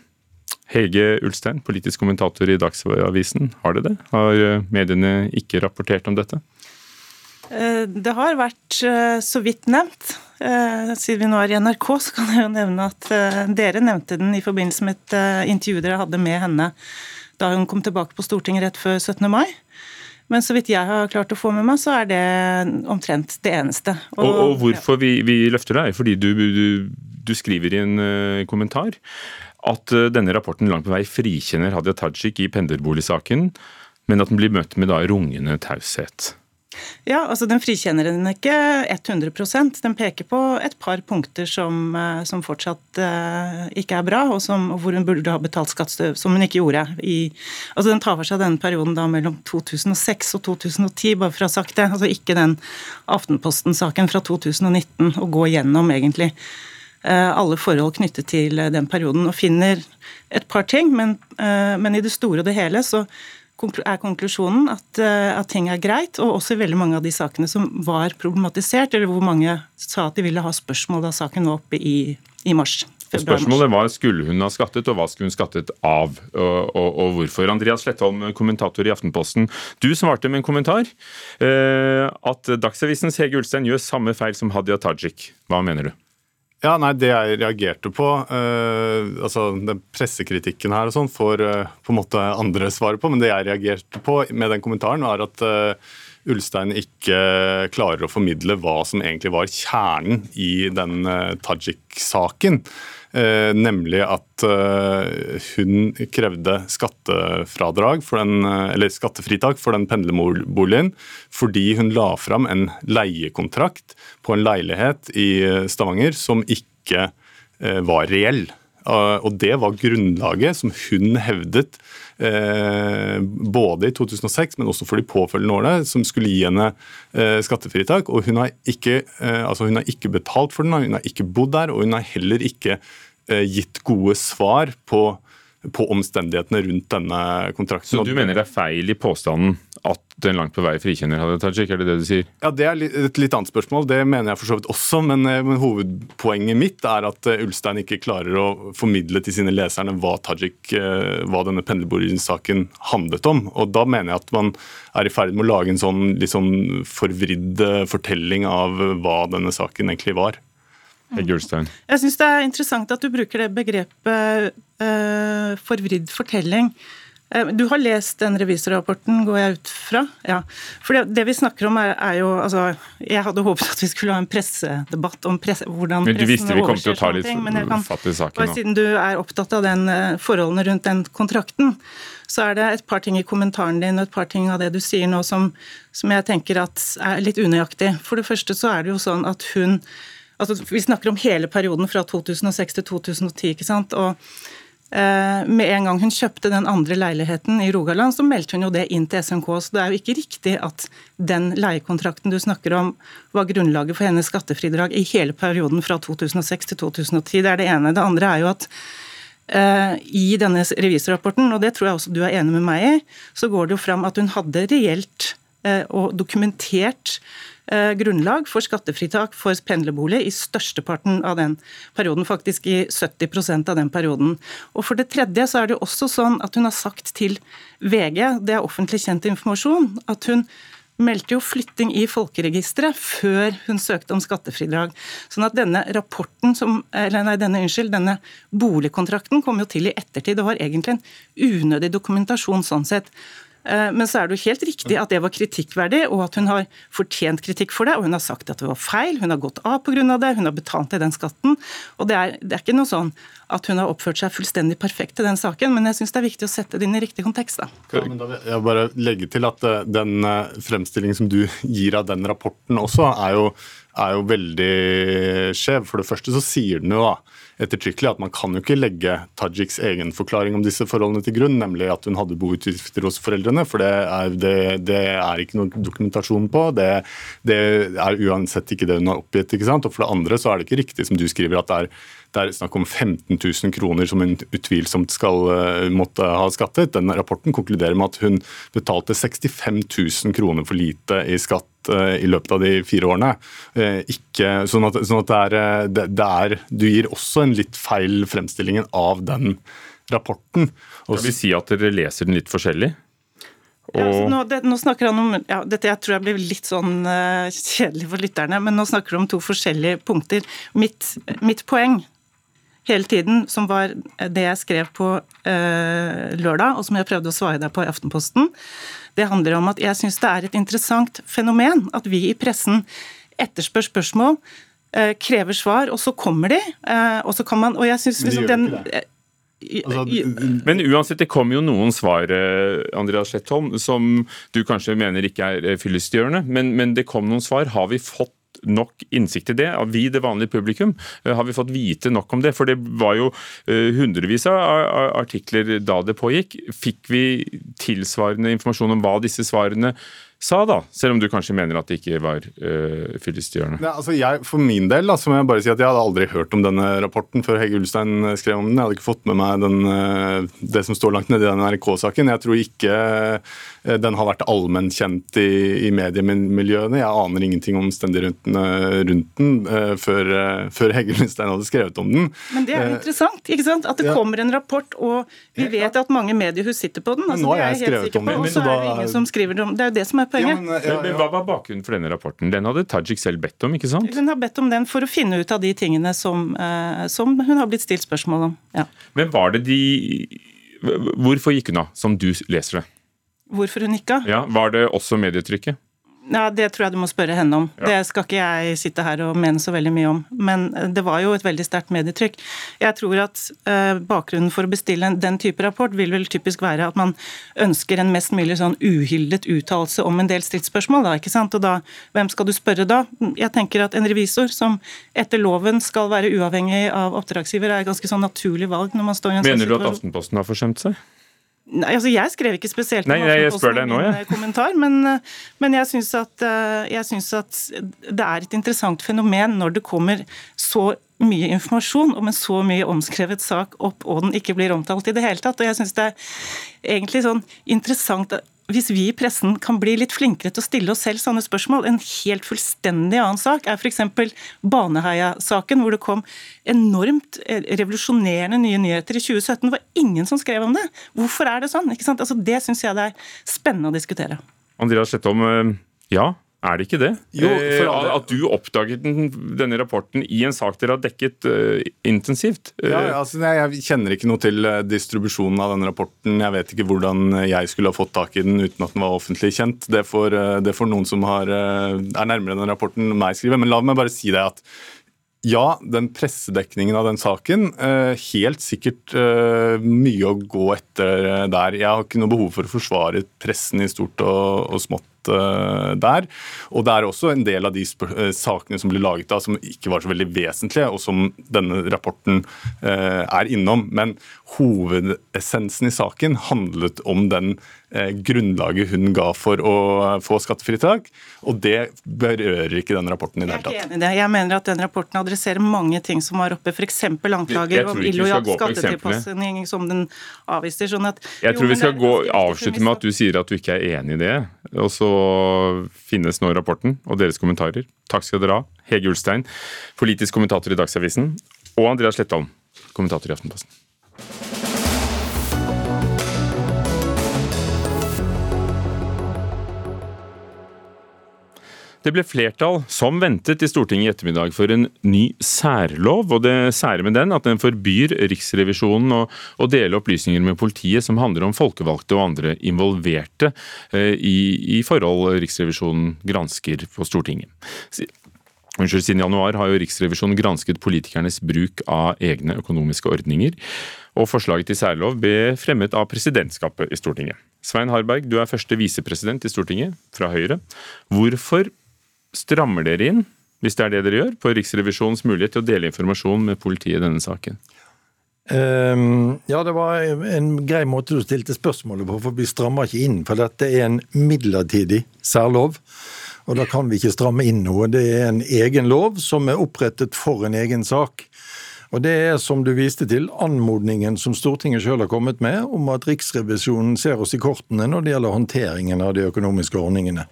Speaker 2: Hege Ulstein, politisk kommentator i Dagsavisen, har det det? Har mediene ikke rapportert om dette?
Speaker 11: Det har vært så vidt nevnt. Eh, siden vi nå er i NRK, så kan jeg jo nevne at eh, dere nevnte den i forbindelse med et eh, intervju dere hadde med henne da hun kom tilbake på Stortinget rett før 17. mai. Men så vidt jeg har klart å få med meg, så er det omtrent det eneste.
Speaker 2: Og, og, og hvorfor vi, vi, løfter deg, fordi du, du, du skriver i en uh, kommentar at uh, denne rapporten langt på vei frikjenner Hadia Tajik i pendlerboligsaken, men at den blir møtt med da rungende taushet.
Speaker 11: Ja, altså Den frikjenner den ikke 100% Den peker på et par punkter som, eh, som fortsatt uh, ikke er bra, og som, hvor hun burde ha betalt skatt, som hun ikke gjorde. I, altså Den tar for seg denne perioden da mellom 2006 og 2010, bare for å ha sagt det. altså Ikke den Aftenposten-saken fra 2019, å gå gjennom egentlig uh, alle forhold knyttet til den perioden, og finner et par ting, men, uh, men i det store og det hele så er konklusjonen at, eh, at, ting er greit, og også i veldig mange av de sakene som var problematisert, eller hvor mange sa at de ville ha spørsmål da saken var oppe i, i mars.
Speaker 2: Og spørsmålet var skulle hun ha skattet, og hva skulle hun skattet av, og, og, og hvorfor. Andreas Slettholm, kommentator i Aftenposten. Du svarte med en kommentar eh, at Dagsavisens Hege Ulstein gjør samme feil som Hadia Tajik. Hva mener du?
Speaker 12: Ja, nei, Det jeg reagerte på, uh, altså den pressekritikken her og sånn, får uh, på en måte andre svare på, men det jeg reagerte på med den kommentaren, var at uh, Ulstein ikke klarer å formidle hva som egentlig var kjernen i den Tajik-saken. Eh, nemlig at eh, hun krevde skattefradrag for den, eh, eller skattefritak for den pendlerboligen fordi hun la fram en leiekontrakt på en leilighet i Stavanger som ikke var reell. Og det var grunnlaget som hun hevdet både i 2006, men også for de påfølgende årene, som skulle gi henne skattefritak. Og hun har ikke, altså hun har ikke betalt for den, hun har ikke bodd der, og hun har heller ikke Eh, gitt gode svar på, på omstendighetene rundt denne kontrakten.
Speaker 2: Så du mener det er feil i påstanden at den langt på vei frikjenner Hadia Tajik, er det det du sier?
Speaker 12: Ja, Det er et litt annet spørsmål, det mener jeg for så vidt også. Men, eh, men hovedpoenget mitt er at eh, Ulstein ikke klarer å formidle til sine leserne hva Tajik, hva denne pendlerbordsaken handlet om. Og da mener jeg at man er i ferd med å lage en sånn litt sånn forvridd fortelling av hva denne saken egentlig var.
Speaker 11: Jeg syns det er interessant at du bruker det begrepet eh, forvridd fortelling. Eh, du har lest den revisorrapporten, går jeg ut fra? Ja. For det, det vi snakker om er, er, jo altså, Jeg hadde håpet at vi skulle ha en pressedebatt om presse, hvordan
Speaker 2: men du visste vi kom til å ta litt
Speaker 11: ting, men jeg kan,
Speaker 2: fatt i saken
Speaker 11: bare
Speaker 2: nå.
Speaker 11: Siden du er opptatt av den, eh, forholdene rundt den kontrakten, så er det et par ting i kommentaren din og et par ting av det du sier nå som, som jeg tenker at er litt unøyaktig. For det første så er det jo sånn at hun altså Vi snakker om hele perioden fra 2006 til 2010. ikke sant? Og med en gang hun kjøpte den andre leiligheten i Rogaland, så meldte hun jo det inn til SMK. Så det er jo ikke riktig at den leiekontrakten du snakker om, var grunnlaget for hennes skattefridrag i hele perioden fra 2006 til 2010. Det er det ene. Det andre er jo at uh, i denne revisorrapporten, og det tror jeg også du er enig med meg i, så går det jo fram at hun hadde reelt uh, og dokumentert Eh, grunnlag for skattefritak for pendlerbolig i størsteparten av den perioden, faktisk i 70% av den perioden. Og For det tredje så er det også sånn at hun har sagt til VG, det er offentlig kjent informasjon, at hun meldte jo flytting i folkeregisteret før hun søkte om skattefridrag. Sånn at denne rapporten, som, eller nei, denne, unnskyld, denne boligkontrakten kom jo til i ettertid. Det var egentlig en unødig dokumentasjon sånn sett. Eh, men så er det jo helt riktig at det var kritikkverdig, og at hun har fortjent kritikk for det. Og hun har sagt at det var feil, hun har gått av pga. det, hun har betalt til den skatten. Og det er, det er, ikke noe sånn at hun har oppført seg fullstendig perfekt i den saken, men jeg syns det er viktig å sette det inn i riktig kontekst. da.
Speaker 12: Ja, men da vil jeg bare legge til at eh, den eh, fremstillingen som du gir av den rapporten også, er jo, er jo veldig skjev. For det første så sier den jo da ettertrykkelig at man kan jo ikke legge Tajiks egen forklaring om disse forholdene til grunn, nemlig at hun hadde boutgifter hos foreldrene, for det er, det, det er ikke noe dokumentasjon på. Det, det, er uansett ikke det hun har oppgitt. ikke sant? Og for det andre så er det ikke riktig som du skriver at det er det er snakk om 15 000 kroner som hun utvilsomt skal uh, måtte ha skattet. Den rapporten konkluderer med at hun betalte 65 000 kroner for lite i skatt uh, i løpet av de fire årene. Uh, ikke, sånn at, sånn at det, er, det, det er, Du gir også en litt feil fremstillingen av den rapporten.
Speaker 2: Og vil si at dere leser den litt forskjellig?
Speaker 11: Ja, altså, nå, det, nå, snakker han om ja, Dette jeg tror jeg blir litt sånn uh, kjedelig for lytterne, men nå snakker du om to forskjellige punkter. Mitt, mitt poeng hele tiden, som var det jeg skrev på uh, lørdag, og som jeg prøvde å svare deg på i Aftenposten, det handler om at jeg syns det er et interessant fenomen at vi i pressen etterspør spørsmål, uh, krever svar, og så kommer de, uh, og så kan man Og jeg syns liksom den
Speaker 2: Altså, men uansett, det kom jo noen svar Andreas Slettholm, som du kanskje mener ikke er fyllestgjørende, men, men det kom noen svar. Har vi fått nok innsikt i det. Vi, det vanlige publikum, eh, har vi fått vite nok om det? For det var jo eh, hundrevis av artikler da det pågikk. Fikk vi tilsvarende informasjon om hva disse svarene sa, da, selv om du kanskje mener at det ikke var øh, fyllestgjørende?
Speaker 12: Ja, altså jeg, for min del da, så må jeg bare si at jeg hadde aldri hørt om denne rapporten før Hege Ulstein skrev om den. Jeg hadde ikke fått med meg den, uh, det som står langt nede i den NRK-saken. Jeg tror ikke uh, den har vært allmennkjent i, i mediemiljøene. Jeg aner ingenting om omstendighetene rundt den uh, før, før Hege Ulstein hadde skrevet om den.
Speaker 11: Men det er jo interessant, ikke sant? At det ja. kommer en rapport, og vi vet at mange mediehus sitter på den. Altså,
Speaker 12: nå har jeg, jeg skrevet om den.
Speaker 11: Og så er det ingen som skriver om Det er jo det som er poenget. Ja,
Speaker 2: men, ja, men, Hva var bakgrunnen for denne rapporten? Den hadde Tajik selv bedt om, ikke sant?
Speaker 11: Hun har bedt om den for å finne ut av de tingene som, eh, som hun har blitt stilt spørsmål om. Ja.
Speaker 2: Men var det de Hvorfor gikk hun av, som du leser det?
Speaker 11: Hvorfor hun gikk av?
Speaker 2: Ja, Var det også medietrykket?
Speaker 11: Ja, Det tror jeg du må spørre henne om. Ja. Det skal ikke jeg sitte her og mene så veldig mye om. Men eh, det var jo et veldig sterkt medietrykk. Jeg tror at uh, bakgrunnen for å bestille den type rapport vil vel typisk være at man ønsker en mest mulig sånn uhildet uttalelse om en del stridsspørsmål. Da, ikke sant? Og da, hvem skal du spørre da? Jeg tenker at en revisor som etter loven skal være uavhengig av oppdragsgiver, er et ganske sånn naturlig valg når man står i en
Speaker 2: sånn situasjon. Mener du at Aftenposten har forsømt seg?
Speaker 11: Nei, altså Jeg skrev ikke spesielt om
Speaker 2: Nei, jeg, jeg spør deg nå, ja.
Speaker 11: kommentar, men, men jeg syns at, at, det er et interessant fenomen når det kommer så mye informasjon om en så mye omskrevet sak opp, og den ikke blir omtalt i det hele tatt. Og jeg syns det er egentlig sånn interessant hvis vi i pressen kan bli litt flinkere til å stille oss selv sånne spørsmål. En helt fullstendig annen sak er f.eks. Baneheia-saken, hvor det kom enormt eh, revolusjonerende nye nyheter i 2017. Det var ingen som skrev om det. Hvorfor er det sånn? Altså, det syns jeg det er spennende å diskutere.
Speaker 2: Andreas Slettholm, eh, ja, Er det ikke det?
Speaker 13: Jo, for
Speaker 2: Eh,
Speaker 13: alle-
Speaker 2: At du oppdaget den, denne rapporten i en sak dere har dekket uh, intensivt? Eh,
Speaker 12: Ja, ja, altså, jeg, kjenner ikke noe til distribusjonen av denne rapporten. Jeg vet ikke hvordan jeg skulle ha fått tak i den uten at den var offentlig kjent. Det får, det får noen som har, er nærmere den rapporten, meg skrive. Men la meg bare si det at ja, den pressedekningen av den saken, helt sikkert mye å gå etter der. Jeg har ikke noe behov for å forsvare pressen i stort og, og smått eh, der. Og det er også en del av de eh, sakene som ble laget da, som ikke var så veldig vesentlige, og som denne rapporten eh, er innom. Men hovedessensen i saken handlet om den grunnlaget hun ga for å få skattefritak, og det berører ikke den rapporten i det hele tatt.
Speaker 11: Jeg er ikke enig i det. Jeg mener at den rapporten adresserer mange ting som var oppe, f.eks. Anklager om illojal skattetilpasning som den avviser. sånn at
Speaker 2: Jeg
Speaker 11: Jo,
Speaker 2: tror vi skal gå, avslutte med at du sier at du ikke er enig i det. Og så finnes nå rapporten og deres kommentarer. Takk skal dere ha. Hege Ulstein, politisk kommentator i Dagsavisen, og Andreas Slettholm, kommentator i Aftenposten. Det ble flertall, som ventet, i Stortinget i ettermiddag for en ny særlov. og Det sære med den at den forbyr Riksrevisjonen å, å dele opplysninger med politiet som handler om folkevalgte og andre involverte eh, i, i forhold Riksrevisjonen gransker på Stortinget. Unnskyld, Siden januar har jo Riksrevisjonen gransket politikernes bruk av egne økonomiske ordninger, og forslaget til særlov ble fremmet av presidentskapet i Stortinget. Svein Harberg, du er første visepresident i Stortinget, fra Høyre. Hvorfor strammer dere inn, hvis det er det dere gjør, på Riksrevisjonens mulighet til å dele informasjon med politiet i denne saken?
Speaker 13: Um, ja, det var en grei måte du stilte spørsmålet på, for vi strammer ikke inn. For dette er en midlertidig særlov, og da kan vi ikke stramme inn noe. Det er en egen lov som er opprettet for en egen sak. Og det er, som du viste til, anmodningen som Stortinget sjøl har kommet med, om at Riksrevisjonen ser oss i kortene når det gjelder håndteringen av de økonomiske ordningene.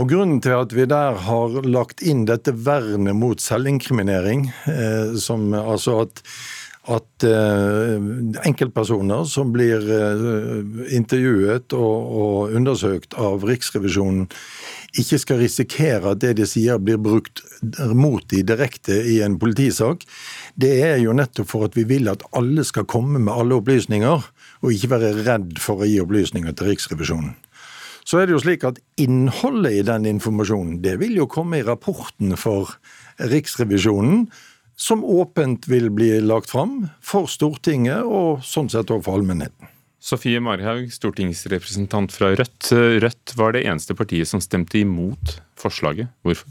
Speaker 13: Og Grunnen til at vi der har lagt inn dette vernet mot selvinkriminering, eh, som altså at, at eh, enkeltpersoner som blir eh, intervjuet og, og undersøkt av Riksrevisjonen, ikke skal risikere at det de sier blir brukt mot de direkte i en politisak, det er jo nettopp for at vi vil at alle skal komme med alle opplysninger, og ikke være redd for å gi opplysninger til Riksrevisjonen. Så er det jo slik at innholdet i den informasjonen, det vil jo komme i rapporten for Riksrevisjonen, som åpent vil bli lagt fram for Stortinget og sånn sett også for allmennheten.
Speaker 2: Sofie Marhaug, stortingsrepresentant fra Rødt. Rødt var det eneste partiet som stemte imot forslaget. Hvorfor?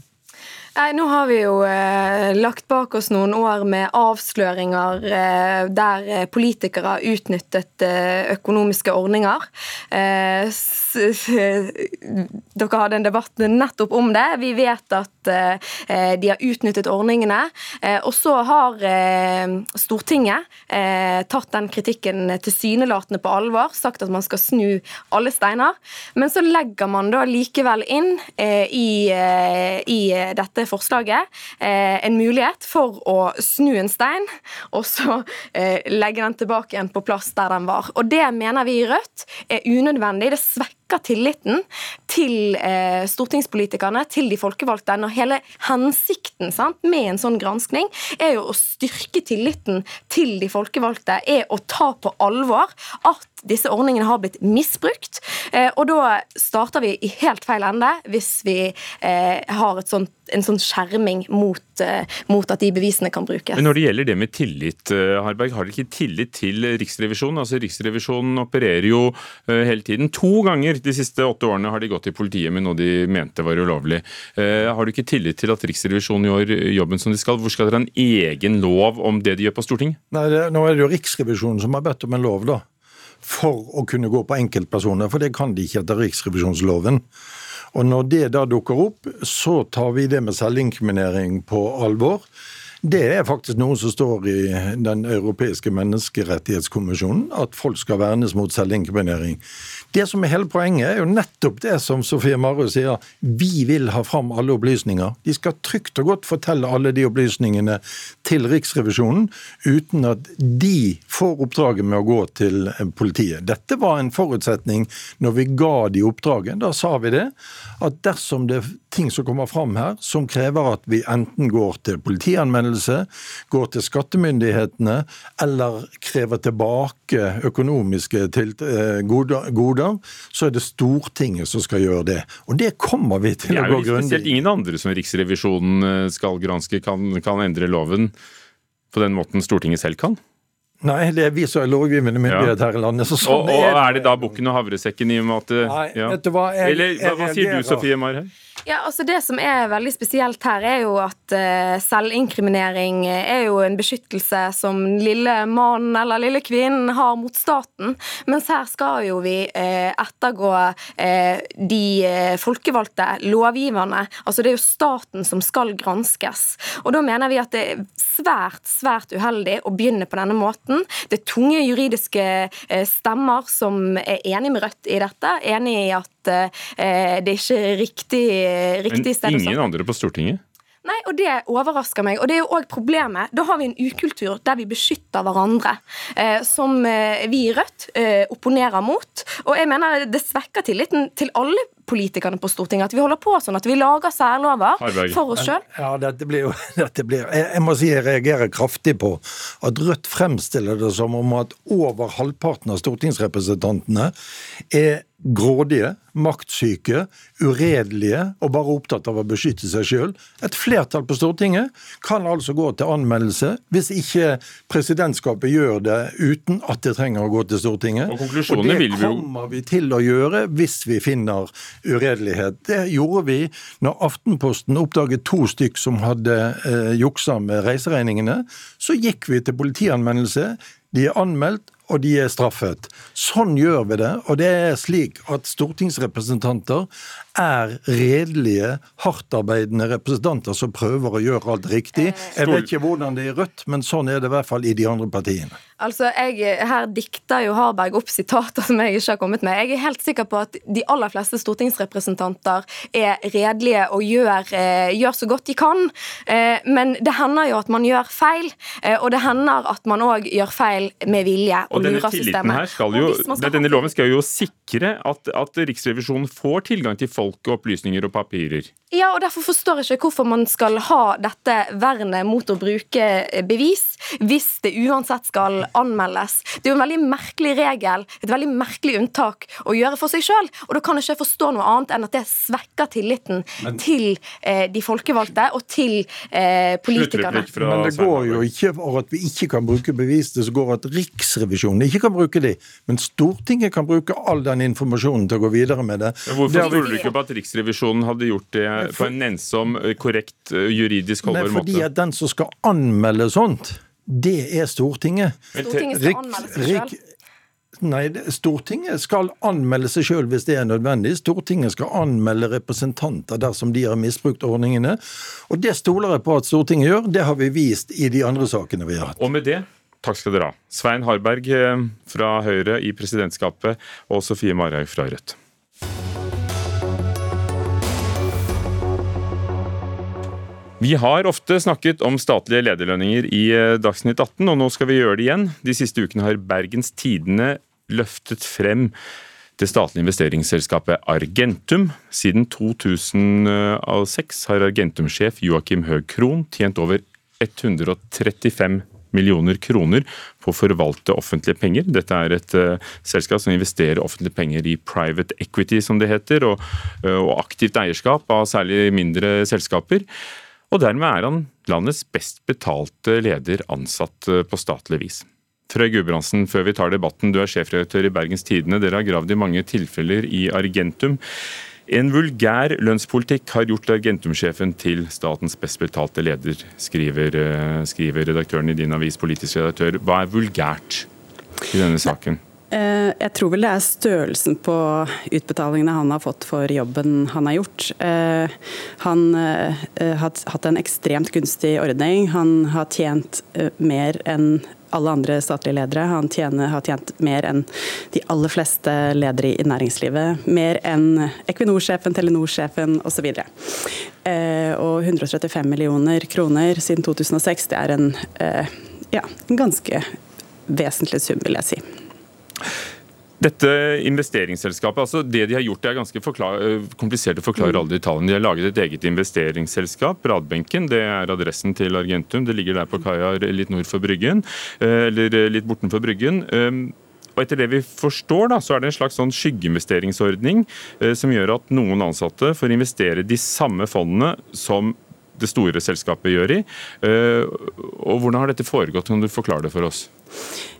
Speaker 14: Nei, Nå har vi jo eh, lagt bak oss noen år med avsløringer eh, der eh, politikere har utnyttet eh, økonomiske ordninger. Eh, dere hadde en debatt nettopp om det. Vi vet at eh, de har utnyttet ordningene. Og så har Stortinget tatt den kritikken tilsynelatende på alvor, sagt at man skal snu alle steiner. Men så legger man da likevel inn i, i dette forslaget eh, en mulighet for å snu en stein, og så eh, legge den tilbake igjen på plass der den var. Og det mener vi i Rødt er unødvendig. Det svekker tilliten til eh, stortingspolitikerne, til de folkevalgte, når hele hensikten sant, med en sånn granskning er jo å styrke tilliten til de folkevalgte, er å ta på alvor at disse ordningene har blitt misbrukt. Eh, og da starter vi i helt feil ende hvis vi eh, har sånt, en sånn skjerming mot, mot at de bevisene kan brukes.
Speaker 2: Men Når det gjelder det med tillit, eh, Harberg, har dere ikke tillit til Riksrevisjonen? Altså Riksrevisjonen opererer jo eh, hele tiden. To ganger de siste åtte årene har de gått til politiet med noe de mente var ulovlig. Eh, Har du ikke tillit til at Riksrevisjonen gjør jobben som de skal? Hvor skal dere ha en egen lov om det de gjør på Stortinget?
Speaker 13: Nei, det, Nå er det jo Riksrevisjonen som har bedt om en lov, da. For å kunne gå på enkeltpersoner, for det kan de ikke etter riksrevisjonsloven. Og når det da dukker opp, så tar vi det med selvinkriminering på alvor. Det er faktisk noe som står i Den europeiske menneskerettighetskommisjonen, at folk skal vernes mot selvinkriminering. Det som er hele poenget, er jo nettopp det som Sofie Marø sier. Vi vil ha fram alle opplysninger. De skal trygt og godt fortelle alle de opplysningene til Riksrevisjonen, uten at de får oppdraget med å gå til politiet. Dette var en forutsetning når vi ga de oppdraget. Da sa vi det, at dersom det er ting som kommer fram her som krever at vi enten går til politianmeldelse, går til skattemyndighetene eller krever tilbake økonomiske eh, goder, så er det Stortinget som skal gjøre det. Og det kommer vi til å gå grundig
Speaker 2: Spesielt ingen andre som Riksrevisjonen eh, skal granske, kan, kan endre loven på den måten Stortinget selv kan?
Speaker 13: Nei, det er vi som er lovgivende myndighet ja. her i landet. Så sånn
Speaker 2: og, og er, er det da bukken og havresekken i og med at
Speaker 13: Nei, ja. vet du hva, jeg,
Speaker 2: Eller hva, hva sier du, Sofie Marhaug?
Speaker 14: Ja, altså Det som er veldig spesielt her, er jo at uh, selvinkriminering er jo en beskyttelse som lille mannen eller lille kvinnen har mot staten. Mens her skal jo vi uh, ettergå uh, de folkevalgte lovgiverne. Altså Det er jo staten som skal granskes. Og Da mener vi at det er svært, svært uheldig å begynne på denne måten. Det er tunge juridiske stemmer som er enig med Rødt i dette. Enig i at det ikke er riktig riktig
Speaker 2: sted. Men ingen andre på Stortinget?
Speaker 14: Nei, og det overrasker meg. Og det er jo òg problemet. Da har vi en ukultur der vi beskytter hverandre, eh, som eh, vi i Rødt eh, opponerer mot. Og jeg mener det svekker tilliten til alle politikerne på Stortinget at vi holder på sånn at vi lager særlover Harberg. for oss sjøl.
Speaker 13: Ja, dette blir jo dette blir, jeg, jeg, må si jeg reagerer kraftig på at Rødt fremstiller det som om at over halvparten av stortingsrepresentantene er grådige, maktsyke, uredelige og bare opptatt av å beskytte seg sjøl. Et flertall på Stortinget kan altså gå til anmeldelse hvis ikke presidentskapet gjør det uten at det trenger å gå til Stortinget.
Speaker 2: Og, og det
Speaker 13: kommer vi til å gjøre hvis vi finner uredelighet. Det gjorde vi når Aftenposten oppdaget to stykk som hadde eh, juksa med reiseregningene. Så gikk vi til politianmeldelse. De er anmeldt, og de er straffet. Sånn gjør vi det. Og det er slik at stortingsrepresentanter er redelige, hardtarbeidende representanter som prøver å gjøre alt riktig. Jeg vet ikke hvordan det er i Rødt, men sånn er det i hvert fall i de andre partiene.
Speaker 14: Altså, jeg, Her dikter jo Harberg opp sitater som jeg ikke har kommet med. Jeg er helt sikker på at de aller fleste stortingsrepresentanter er redelige og gjør, eh, gjør så godt de kan. Eh, men det hender jo at man gjør feil, eh, og det hender at man òg gjør feil med vilje.
Speaker 2: Og, og denne tilliten her skal jo, skal Denne loven skal jo sikre at, at Riksrevisjonen får tilgang til folk og opplysninger og papirer.
Speaker 14: Ja, og Derfor forstår jeg ikke hvorfor man skal ha dette vernet mot å bruke bevis hvis det uansett skal anmeldes. Det er jo en veldig merkelig regel, et veldig merkelig unntak å gjøre for seg sjøl. Og da kan jeg ikke forstå noe annet enn at det svekker tilliten Men, til eh, de folkevalgte og til eh, politikerne.
Speaker 13: Men det går jo ikke for at vi ikke kan bruke bevis, det går at Riksrevisjonen ikke kan bruke de. Men Stortinget kan bruke all den informasjonen til å gå videre med det.
Speaker 2: Ja, hvorfor tror du ikke på at Riksrevisjonen hadde gjort det på en nennsom, korrekt, juridisk holdbar
Speaker 13: måte? Fordi at den som skal anmelde sånt det er Stortinget.
Speaker 14: Stortinget skal anmelde seg selv.
Speaker 13: Nei, Stortinget skal anmelde seg sjøl hvis det er nødvendig. Stortinget skal anmelde representanter dersom de har misbrukt ordningene. Og det stoler jeg på at Stortinget gjør. Det har vi vist i de andre sakene vi har hatt.
Speaker 2: Og med det, takk skal dere ha. Svein Harberg eh, fra Høyre i presidentskapet og Sofie Marhaug fra Rødt. Vi har ofte snakket om statlige lederlønninger i eh, Dagsnytt 18, og nå skal vi gjøre det igjen. De siste ukene har Bergens Tidende løftet frem det statlige investeringsselskapet Argentum. Siden 2006 har Argentum-sjef Joakim Høeg Krohn tjent over 135 millioner kroner på å forvalte offentlige penger. Dette er et uh, selskap som investerer offentlige penger i private equity, som det heter, og, uh, og aktivt eierskap av særlig mindre selskaper. Og dermed er han landets best betalte leder ansatt eh, på statlig vis. Frøy Gudbrandsen, før vi tar debatten, du er sjefredaktør i Bergens Tidende. Dere har gravd i mange tilfeller i Argentum. En vulgær lønnspolitikk har gjort Argentum-sjefen til statens best betalte leder, skriver, eh, skriver redaktøren i din avis, politisk redaktør. Hva er vulgært i denne saken?
Speaker 6: Eh, jeg tror vel det er størrelsen på utbetalingene han har fått for jobben han har gjort. Eh, han har hatt en ekstremt gunstig ordning. Han har tjent mer enn alle andre statlige ledere. Han tjener, har tjent mer enn de aller fleste ledere i næringslivet. Mer enn Equinor-sjefen, Telenor-sjefen osv. Eh, og 135 millioner kroner siden 2006, det er en, eh, ja, en ganske vesentlig sum, vil jeg si.
Speaker 2: Dette investeringsselskapet, altså det de har gjort, det er ganske eh, komplisert å forklare mm. alle de tallene. De har laget et eget investeringsselskap, Bradbenken. Det er adressen til Argentum. Det ligger der på kaia litt nord for Bryggen, eh, eller eh, litt bortenfor Bryggen. Ehm, og etter det vi forstår, da, så er det en slags sånn skyggeinvesteringsordning som gjør at noen ansatte får investere de samme fondene som det store selskapet gjør i. og Hvordan har dette foregått? Kan du forklare det for oss?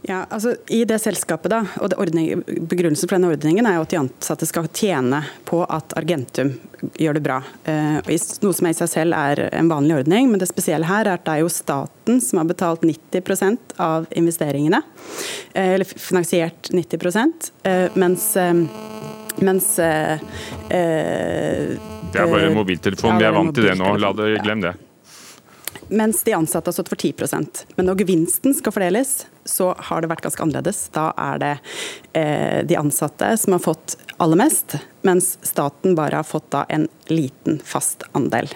Speaker 6: Ja, altså I det selskapet da, og ordning, Begrunnelsen for denne ordningen er jo at de ansatte skal tjene på at Argentum gjør det bra. Eh, noe som i seg selv er en vanlig ordning, men det spesielle her er at det er jo staten som har betalt 90 av investeringene. Eh, eller finansiert 90 eh, mens, mens eh,
Speaker 2: Det er bare en mobiltelefon, vi er vant til det nå. La det, glem det
Speaker 6: mens de ansatte har stått for 10 Men når gevinsten skal fordeles, så har det vært ganske annerledes. Da er det eh, de ansatte som har fått aller mest, mens staten bare har fått da en liten fast andel.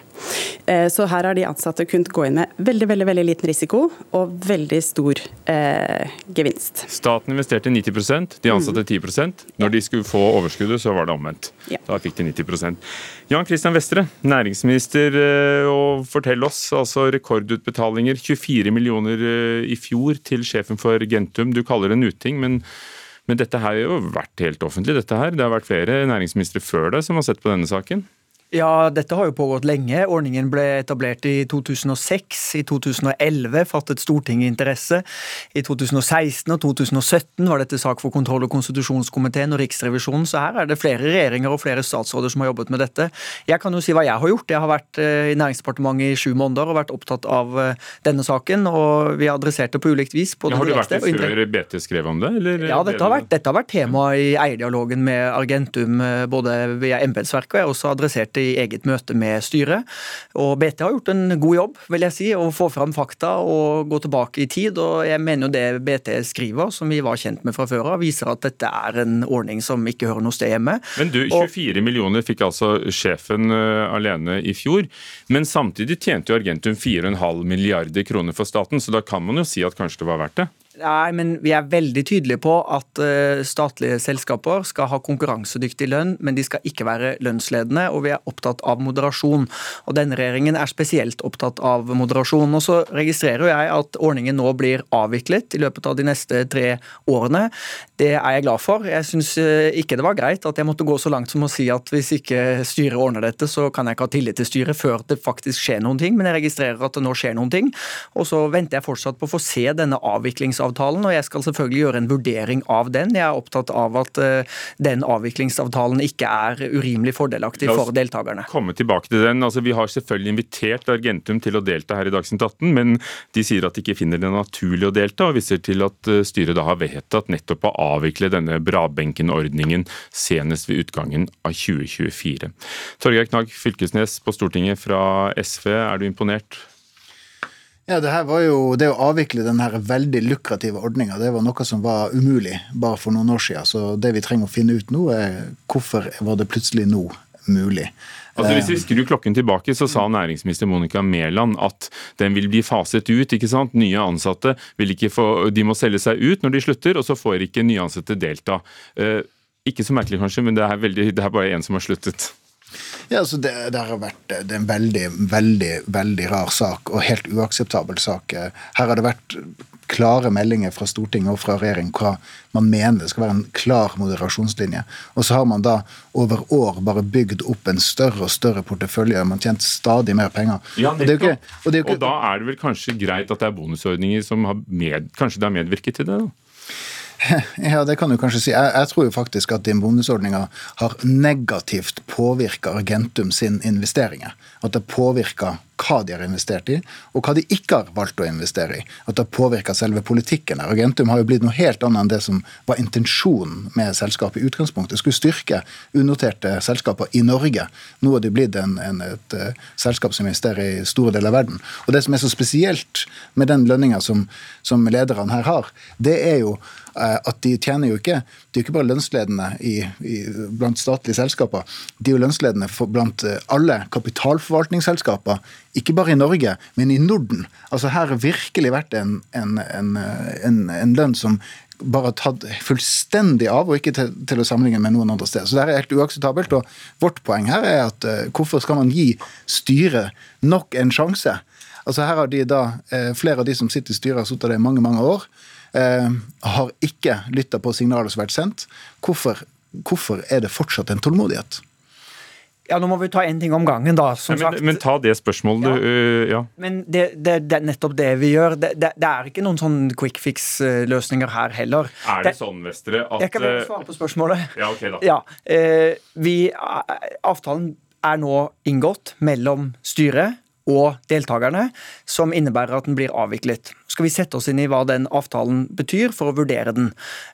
Speaker 6: Eh, så her har de ansatte kunnet gå inn med veldig veldig, veldig liten risiko og veldig stor eh, gevinst.
Speaker 2: Staten investerte 90% de ansatte 10 mm. Når de skulle få overskuddet, så var det omvendt. Ja. Da fikk de 90% Jan Christian Vestre, næringsminister, eh, og fortell oss altså rekordutbetalinger. 24 millioner eh, i fjor til sjefen for Gentum. Du kaller det en uting, men men dette har jo vært helt offentlig. dette her. Det har vært flere næringsministre før deg som har sett på denne saken.
Speaker 15: Ja, dette har jo pågått lenge. Ordningen ble etablert i 2006. I 2011 fattet Stortinget interesse. I 2016 og 2017 var dette sak for kontroll- og konstitusjonskomiteen og Riksrevisjonen, så her er det flere regjeringer og flere statsråder som har jobbet med dette. Jeg kan jo si hva jeg har gjort. Jeg har vært eh, i Næringsdepartementet i sju måneder og vært opptatt av eh, denne saken, og vi har adressert det på ulikt vis.
Speaker 2: Ja, har du vært det før BT skrev om det? Eller?
Speaker 15: Ja, dette har, vært, dette har vært tema i eierdialogen med Argentum, eh, både via embetsverket og jeg har også adressert i eget møte med styret. Og BT har gjort en god jobb, vil jeg si, å få fram fakta og gå tilbake i tid. Og jeg mener jo det BT skriver, som vi var kjent med fra før av, viser at dette er en ordning som ikke hører noe sted hjemme.
Speaker 2: Men du, 24 og, millioner fikk altså sjefen uh, alene i fjor. Men samtidig tjente jo Argentum 4,5 milliarder kroner for staten, så da kan man jo si at kanskje det var verdt det?
Speaker 15: Nei, men Vi er veldig tydelige på at uh, statlige selskaper skal ha konkurransedyktig lønn, men de skal ikke være lønnsledende, og vi er opptatt av moderasjon. Og Denne regjeringen er spesielt opptatt av moderasjon. Og Så registrerer jeg at ordningen nå blir avviklet i løpet av de neste tre årene. Det er jeg glad for. Jeg syns uh, ikke det var greit at jeg måtte gå så langt som å si at hvis ikke styret ordner dette, så kan jeg ikke ha tillit til styret før det faktisk skjer noen ting. Men jeg registrerer at det nå skjer noen ting. Og så venter jeg fortsatt på å få se denne avviklingsavtalen avviklingsavtalen, og jeg skal selvfølgelig gjøre en vurdering av den. Jeg er opptatt av at eh, den avviklingsavtalen ikke er urimelig fordelaktig for deltakerne.
Speaker 2: komme tilbake til den. Altså, vi har selvfølgelig invitert Argentum til å delta her i Dagsnytt 18, men de sier at de ikke finner det naturlig å delta, og viser til at eh, styret da har vedtatt nettopp å avvikle denne Brabenken-ordningen senest ved utgangen av 2024. Torgeir Knag Fylkesnes på Stortinget fra SV, er du imponert?
Speaker 16: Ja, Det her var jo, det å avvikle den her veldig lukrative ordninga, det var noe som var umulig bare for noen år siden. Så det vi trenger å finne ut nå, er hvorfor var det plutselig nå mulig.
Speaker 2: Altså Hvis vi skrur klokken tilbake, så sa næringsminister Monica Mæland at den vil bli faset ut. ikke sant? Nye ansatte vil ikke få, de må selge seg ut når de slutter, og så får ikke nye ansatte delta. Eh, ikke så merkelig kanskje, men det er, veldig, det er bare én som har sluttet.
Speaker 16: Ja, altså det, det, har vært det er en veldig, veldig veldig rar sak, og helt uakseptabel sak. Her har det vært klare meldinger fra Stortinget og fra regjering hva man mener det skal være en klar moderasjonslinje. Og så har man da over år bare bygd opp en større og større portefølje. Man har tjent stadig mer penger.
Speaker 2: Ja, og, ikke, og, ikke, og, da er det vel kanskje greit at det er bonusordninger som har med, kanskje det har medvirket til det? da?
Speaker 16: Ja, det kan du kanskje si. Jeg, jeg tror jo faktisk at din bonusordninga har negativt påvirka Argentum sin investeringer. At det påvirker hva de har investert i, og hva de ikke har valgt å investere i. At det påvirker selve politikken. her. Argentum har jo blitt noe helt annet enn det som var intensjonen med selskapet i utgangspunktet. Skulle styrke unoterte selskaper i Norge. Nå har de blitt en, en, et uh, selskap som investerer i store deler av verden. Og Det som er så spesielt med den lønninga som, som lederne her har, det er jo at de tjener jo ikke De er jo ikke bare lønnsledende i, i, blant statlige selskaper, de er jo lønnsledende blant uh, alle kapitalforvaltningsselskaper. Ikke bare i Norge, men i Norden. Altså Her har virkelig vært en, en, en, en, en lønn som bare tatt fullstendig av, og ikke til, til, å sammenligne med noen andre steder. Så det er helt uakseptabelt. og Vårt poeng her er at uh, hvorfor skal man gi styret nok en sjanse? Altså Her har de da, uh, Flere av de som sitter i styret, har sittet der i mange mange år. Uh, har ikke lytta på signaler som har vært sendt. Hvorfor, hvorfor er det fortsatt en tålmodighet?
Speaker 15: Ja, Nå må vi ta én ting om gangen, da.
Speaker 2: som ja, men, sagt. Men ta det spørsmålet, ja. Uh, ja.
Speaker 15: Men det, det, det, er nettopp det vi gjør. Det, det, er ikke noen sånn quick fix-løsninger her heller.
Speaker 2: Er det, sånn, Vestre, at
Speaker 15: Jeg kan vel svare på spørsmålet.
Speaker 2: Ja, ok da.
Speaker 15: Ja, uh, vi, avtalen er nå inngått mellom styret og deltakerne, som innebærer at den blir avviklet skal vi sette oss inn i hva den avtalen betyr, for å vurdere den.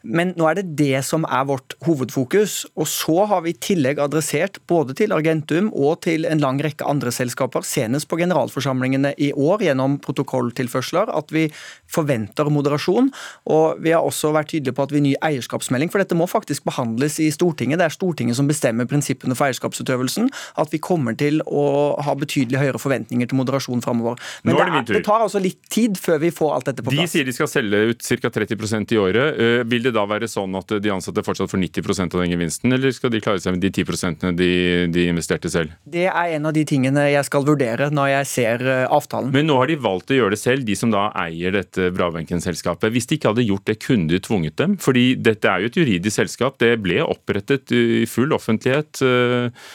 Speaker 15: Men nå er det det som er vårt hovedfokus. Og så har vi i tillegg adressert både til Argentum og til en lang rekke andre selskaper, senest på generalforsamlingene i år gjennom protokolltilførsler, at vi forventer moderasjon. Og vi har også vært tydelige på at vi ny eierskapsmelding, for dette må faktisk behandles i Stortinget. Det er Stortinget som bestemmer prinsippene for eierskapsutøvelsen. At vi kommer til å ha betydelig høyere forventninger til moderasjon framover. Men det, er, det tar altså litt tid før vi får alt dette på
Speaker 2: plass. De sier de skal selge ut ca. 30% i året. Eh, vil det da være sånn at de ansatte fortsatt får 90% av den gevinsten, eller skal de klare seg med de 10 de, de investerte selv?
Speaker 15: Det er en av de tingene jeg skal vurdere når jeg ser eh, avtalen.
Speaker 2: Men nå har de valgt å gjøre det selv, de som da eier dette Brabenken-selskapet. Hvis de ikke hadde gjort det, kunne de tvunget dem? Fordi dette er jo et juridisk selskap. Det ble opprettet i full offentlighet. Eh,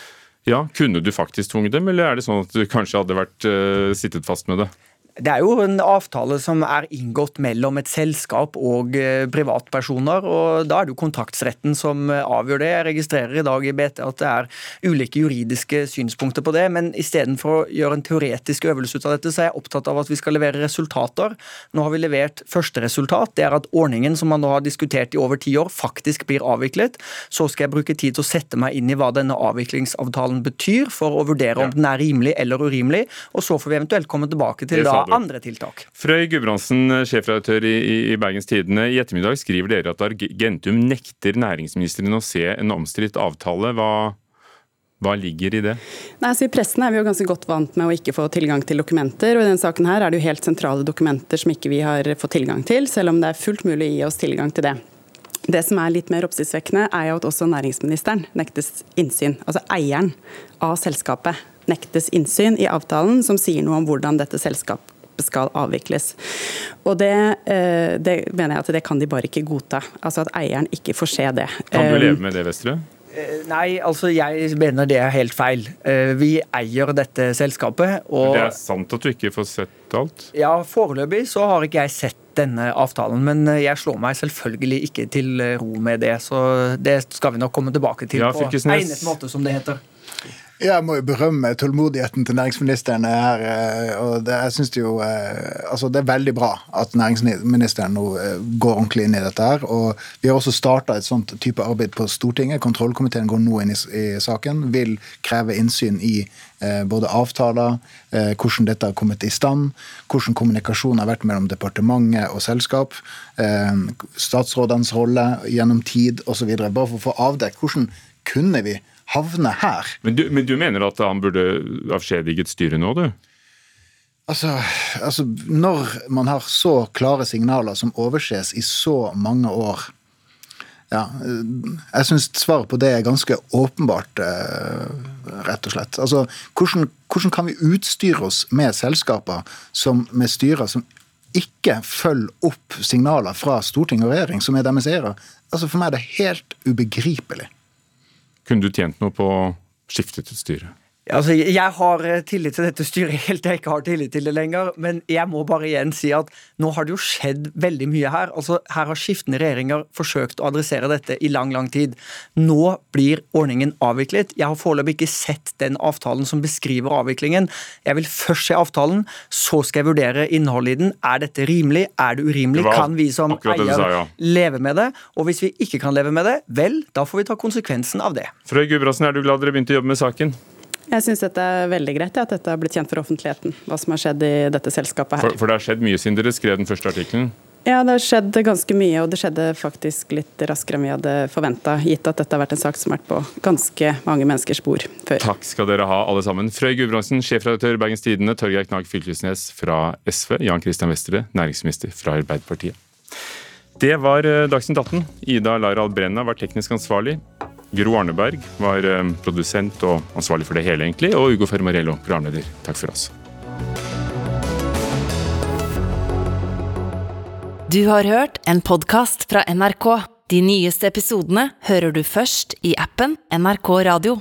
Speaker 2: ja, Kunne du faktisk tvunget dem, eller er det sånn at du kanskje hadde vært sittet fast med det?
Speaker 15: Det er jo en avtale som er inngått mellom et selskap og eh, privatpersoner. og Da er det jo kontraktsretten som eh, avgjør det. Jeg registrerer i dag i BT at det er ulike juridiske synspunkter på det. Men istedenfor å gjøre en teoretisk øvelse ut av dette, så er jeg opptatt av at vi skal levere resultater. Nå har vi levert første resultat. Det er at ordningen som man nå har diskutert i over ti år, faktisk blir avviklet. Så skal jeg bruke tid til å sette meg inn i hva denne avviklingsavtalen betyr, for å vurdere om den er rimelig eller urimelig. Og så får vi eventuelt komme tilbake til da andre tiltak.
Speaker 2: Frøy Gudbrandsen, sjefredaktør i, i Bergens Tidende. I ettermiddag skriver dere at Argentum nekter næringsministeren å se en omstridt avtale. Hva, hva ligger i det?
Speaker 17: Nei, altså I pressen er vi jo ganske godt vant med å ikke få tilgang til dokumenter. og I denne saken her er det jo helt sentrale dokumenter som ikke vi har fått tilgang til, selv om det er fullt mulig å gi oss tilgang til det. Det som er litt mer oppsiktsvekkende, er jo at også næringsministeren nektes innsyn. Altså eieren av selskapet nektes innsyn i avtalen som sier noe om hvordan dette selskapet skal avvikles. Og det, eh, det, mener jeg at det kan de bare ikke godta. Altså at eieren ikke får se det.
Speaker 2: Kan du leve med det, Vestre?
Speaker 15: Eh, nei, altså jeg mener det er helt feil. Eh, vi eier dette selskapet. Og
Speaker 2: det er sant at du ikke får sett alt?
Speaker 15: Ja, foreløpig så har ikke jeg sett denne avtalen, men jeg slår meg selvfølgelig ikke til ro med det. Så det skal vi nok komme tilbake til ja, på egnet måte, som det heter.
Speaker 16: Jeg må jo berømme tålmodigheten til næringsministeren her. Eh, og det, jeg synes det, jo, eh, altså det er veldig bra at næringsministeren nå eh, går ordentlig inn i dette. her, og Vi har også starta et sånt type arbeid på Stortinget. Kontrollkomiteen går nå inn i, i saken. Vil kreve innsyn i eh, både avtaler, eh, hvordan dette har kommet i stand, hvordan kommunikasjonen har vært mellom departementet og selskap, eh, statsrådenes rolle gjennom tid osv. Bare for å få avdekket hvordan kunne vi havne her.
Speaker 2: Men du, men du mener at han burde avskjediget styret nå, du?
Speaker 16: Altså, altså, Når man har så klare signaler som overses i så mange år ja, Jeg syns svaret på det er ganske åpenbart, eh, rett og slett. Altså, hvordan, hvordan, kan vi utstyre oss med selskaper som, med styrer som ikke følger opp signaler fra storting og regjering, som er deres eiere? Altså, for meg er det helt ubegripelig.
Speaker 2: Kunne du tjent noe på å skifte til styre?
Speaker 15: Altså, jeg har eh, tillit til dette styret helt til jeg ikke har tillit til det lenger. Men jeg må bare igjen si at nå har det jo skjedd veldig mye her. Altså, Her har skiftende regjeringer forsøkt å adressere dette i lang, lang tid. Nå blir ordningen avviklet. Jeg har foreløpig ikke sett den avtalen som beskriver avviklingen. Jeg vil først se avtalen, så skal jeg vurdere innholdet i den. Er dette rimelig? Er det urimelig?
Speaker 2: Det
Speaker 15: kan vi som eier
Speaker 2: sa, ja.
Speaker 15: leve med det? Og hvis vi ikke kan leve med det, vel, da får vi ta konsekvensen av det.
Speaker 2: Frøy Gudbrandsen, er du glad dere begynte å jobbe med saken?
Speaker 6: Jeg syns dette er veldig greit, at dette har blitt kjent for offentligheten. Hva som har skjedd i dette selskapet her.
Speaker 2: For, for det har skjedd mye siden dere skrev den første artikkelen.
Speaker 6: Ja, det har skjedd ganske mye, og det skjedde faktisk litt raskere enn vi hadde forventa, gitt at dette har vært en sak som har vært på ganske mange menneskers spor før.
Speaker 2: Takk skal dere ha, alle sammen. Frøy Gudbrandsen, sjefredaktør i Bergens Tidende, Torgeir Knag Fylkesnes fra SV, Jan Christian Vestre, næringsminister fra Arbeiderpartiet. Det var eh, Dagsnytt 18. Ida Laral Brenna var teknisk ansvarlig. Gro Arneberg var eh, produsent og ansvarlig for det hele, egentlig. Og Ugo Fermarello, programleder. Takk for oss.
Speaker 1: Du har hørt en podkast fra NRK. De nyeste episodene hører du først i appen NRK Radio.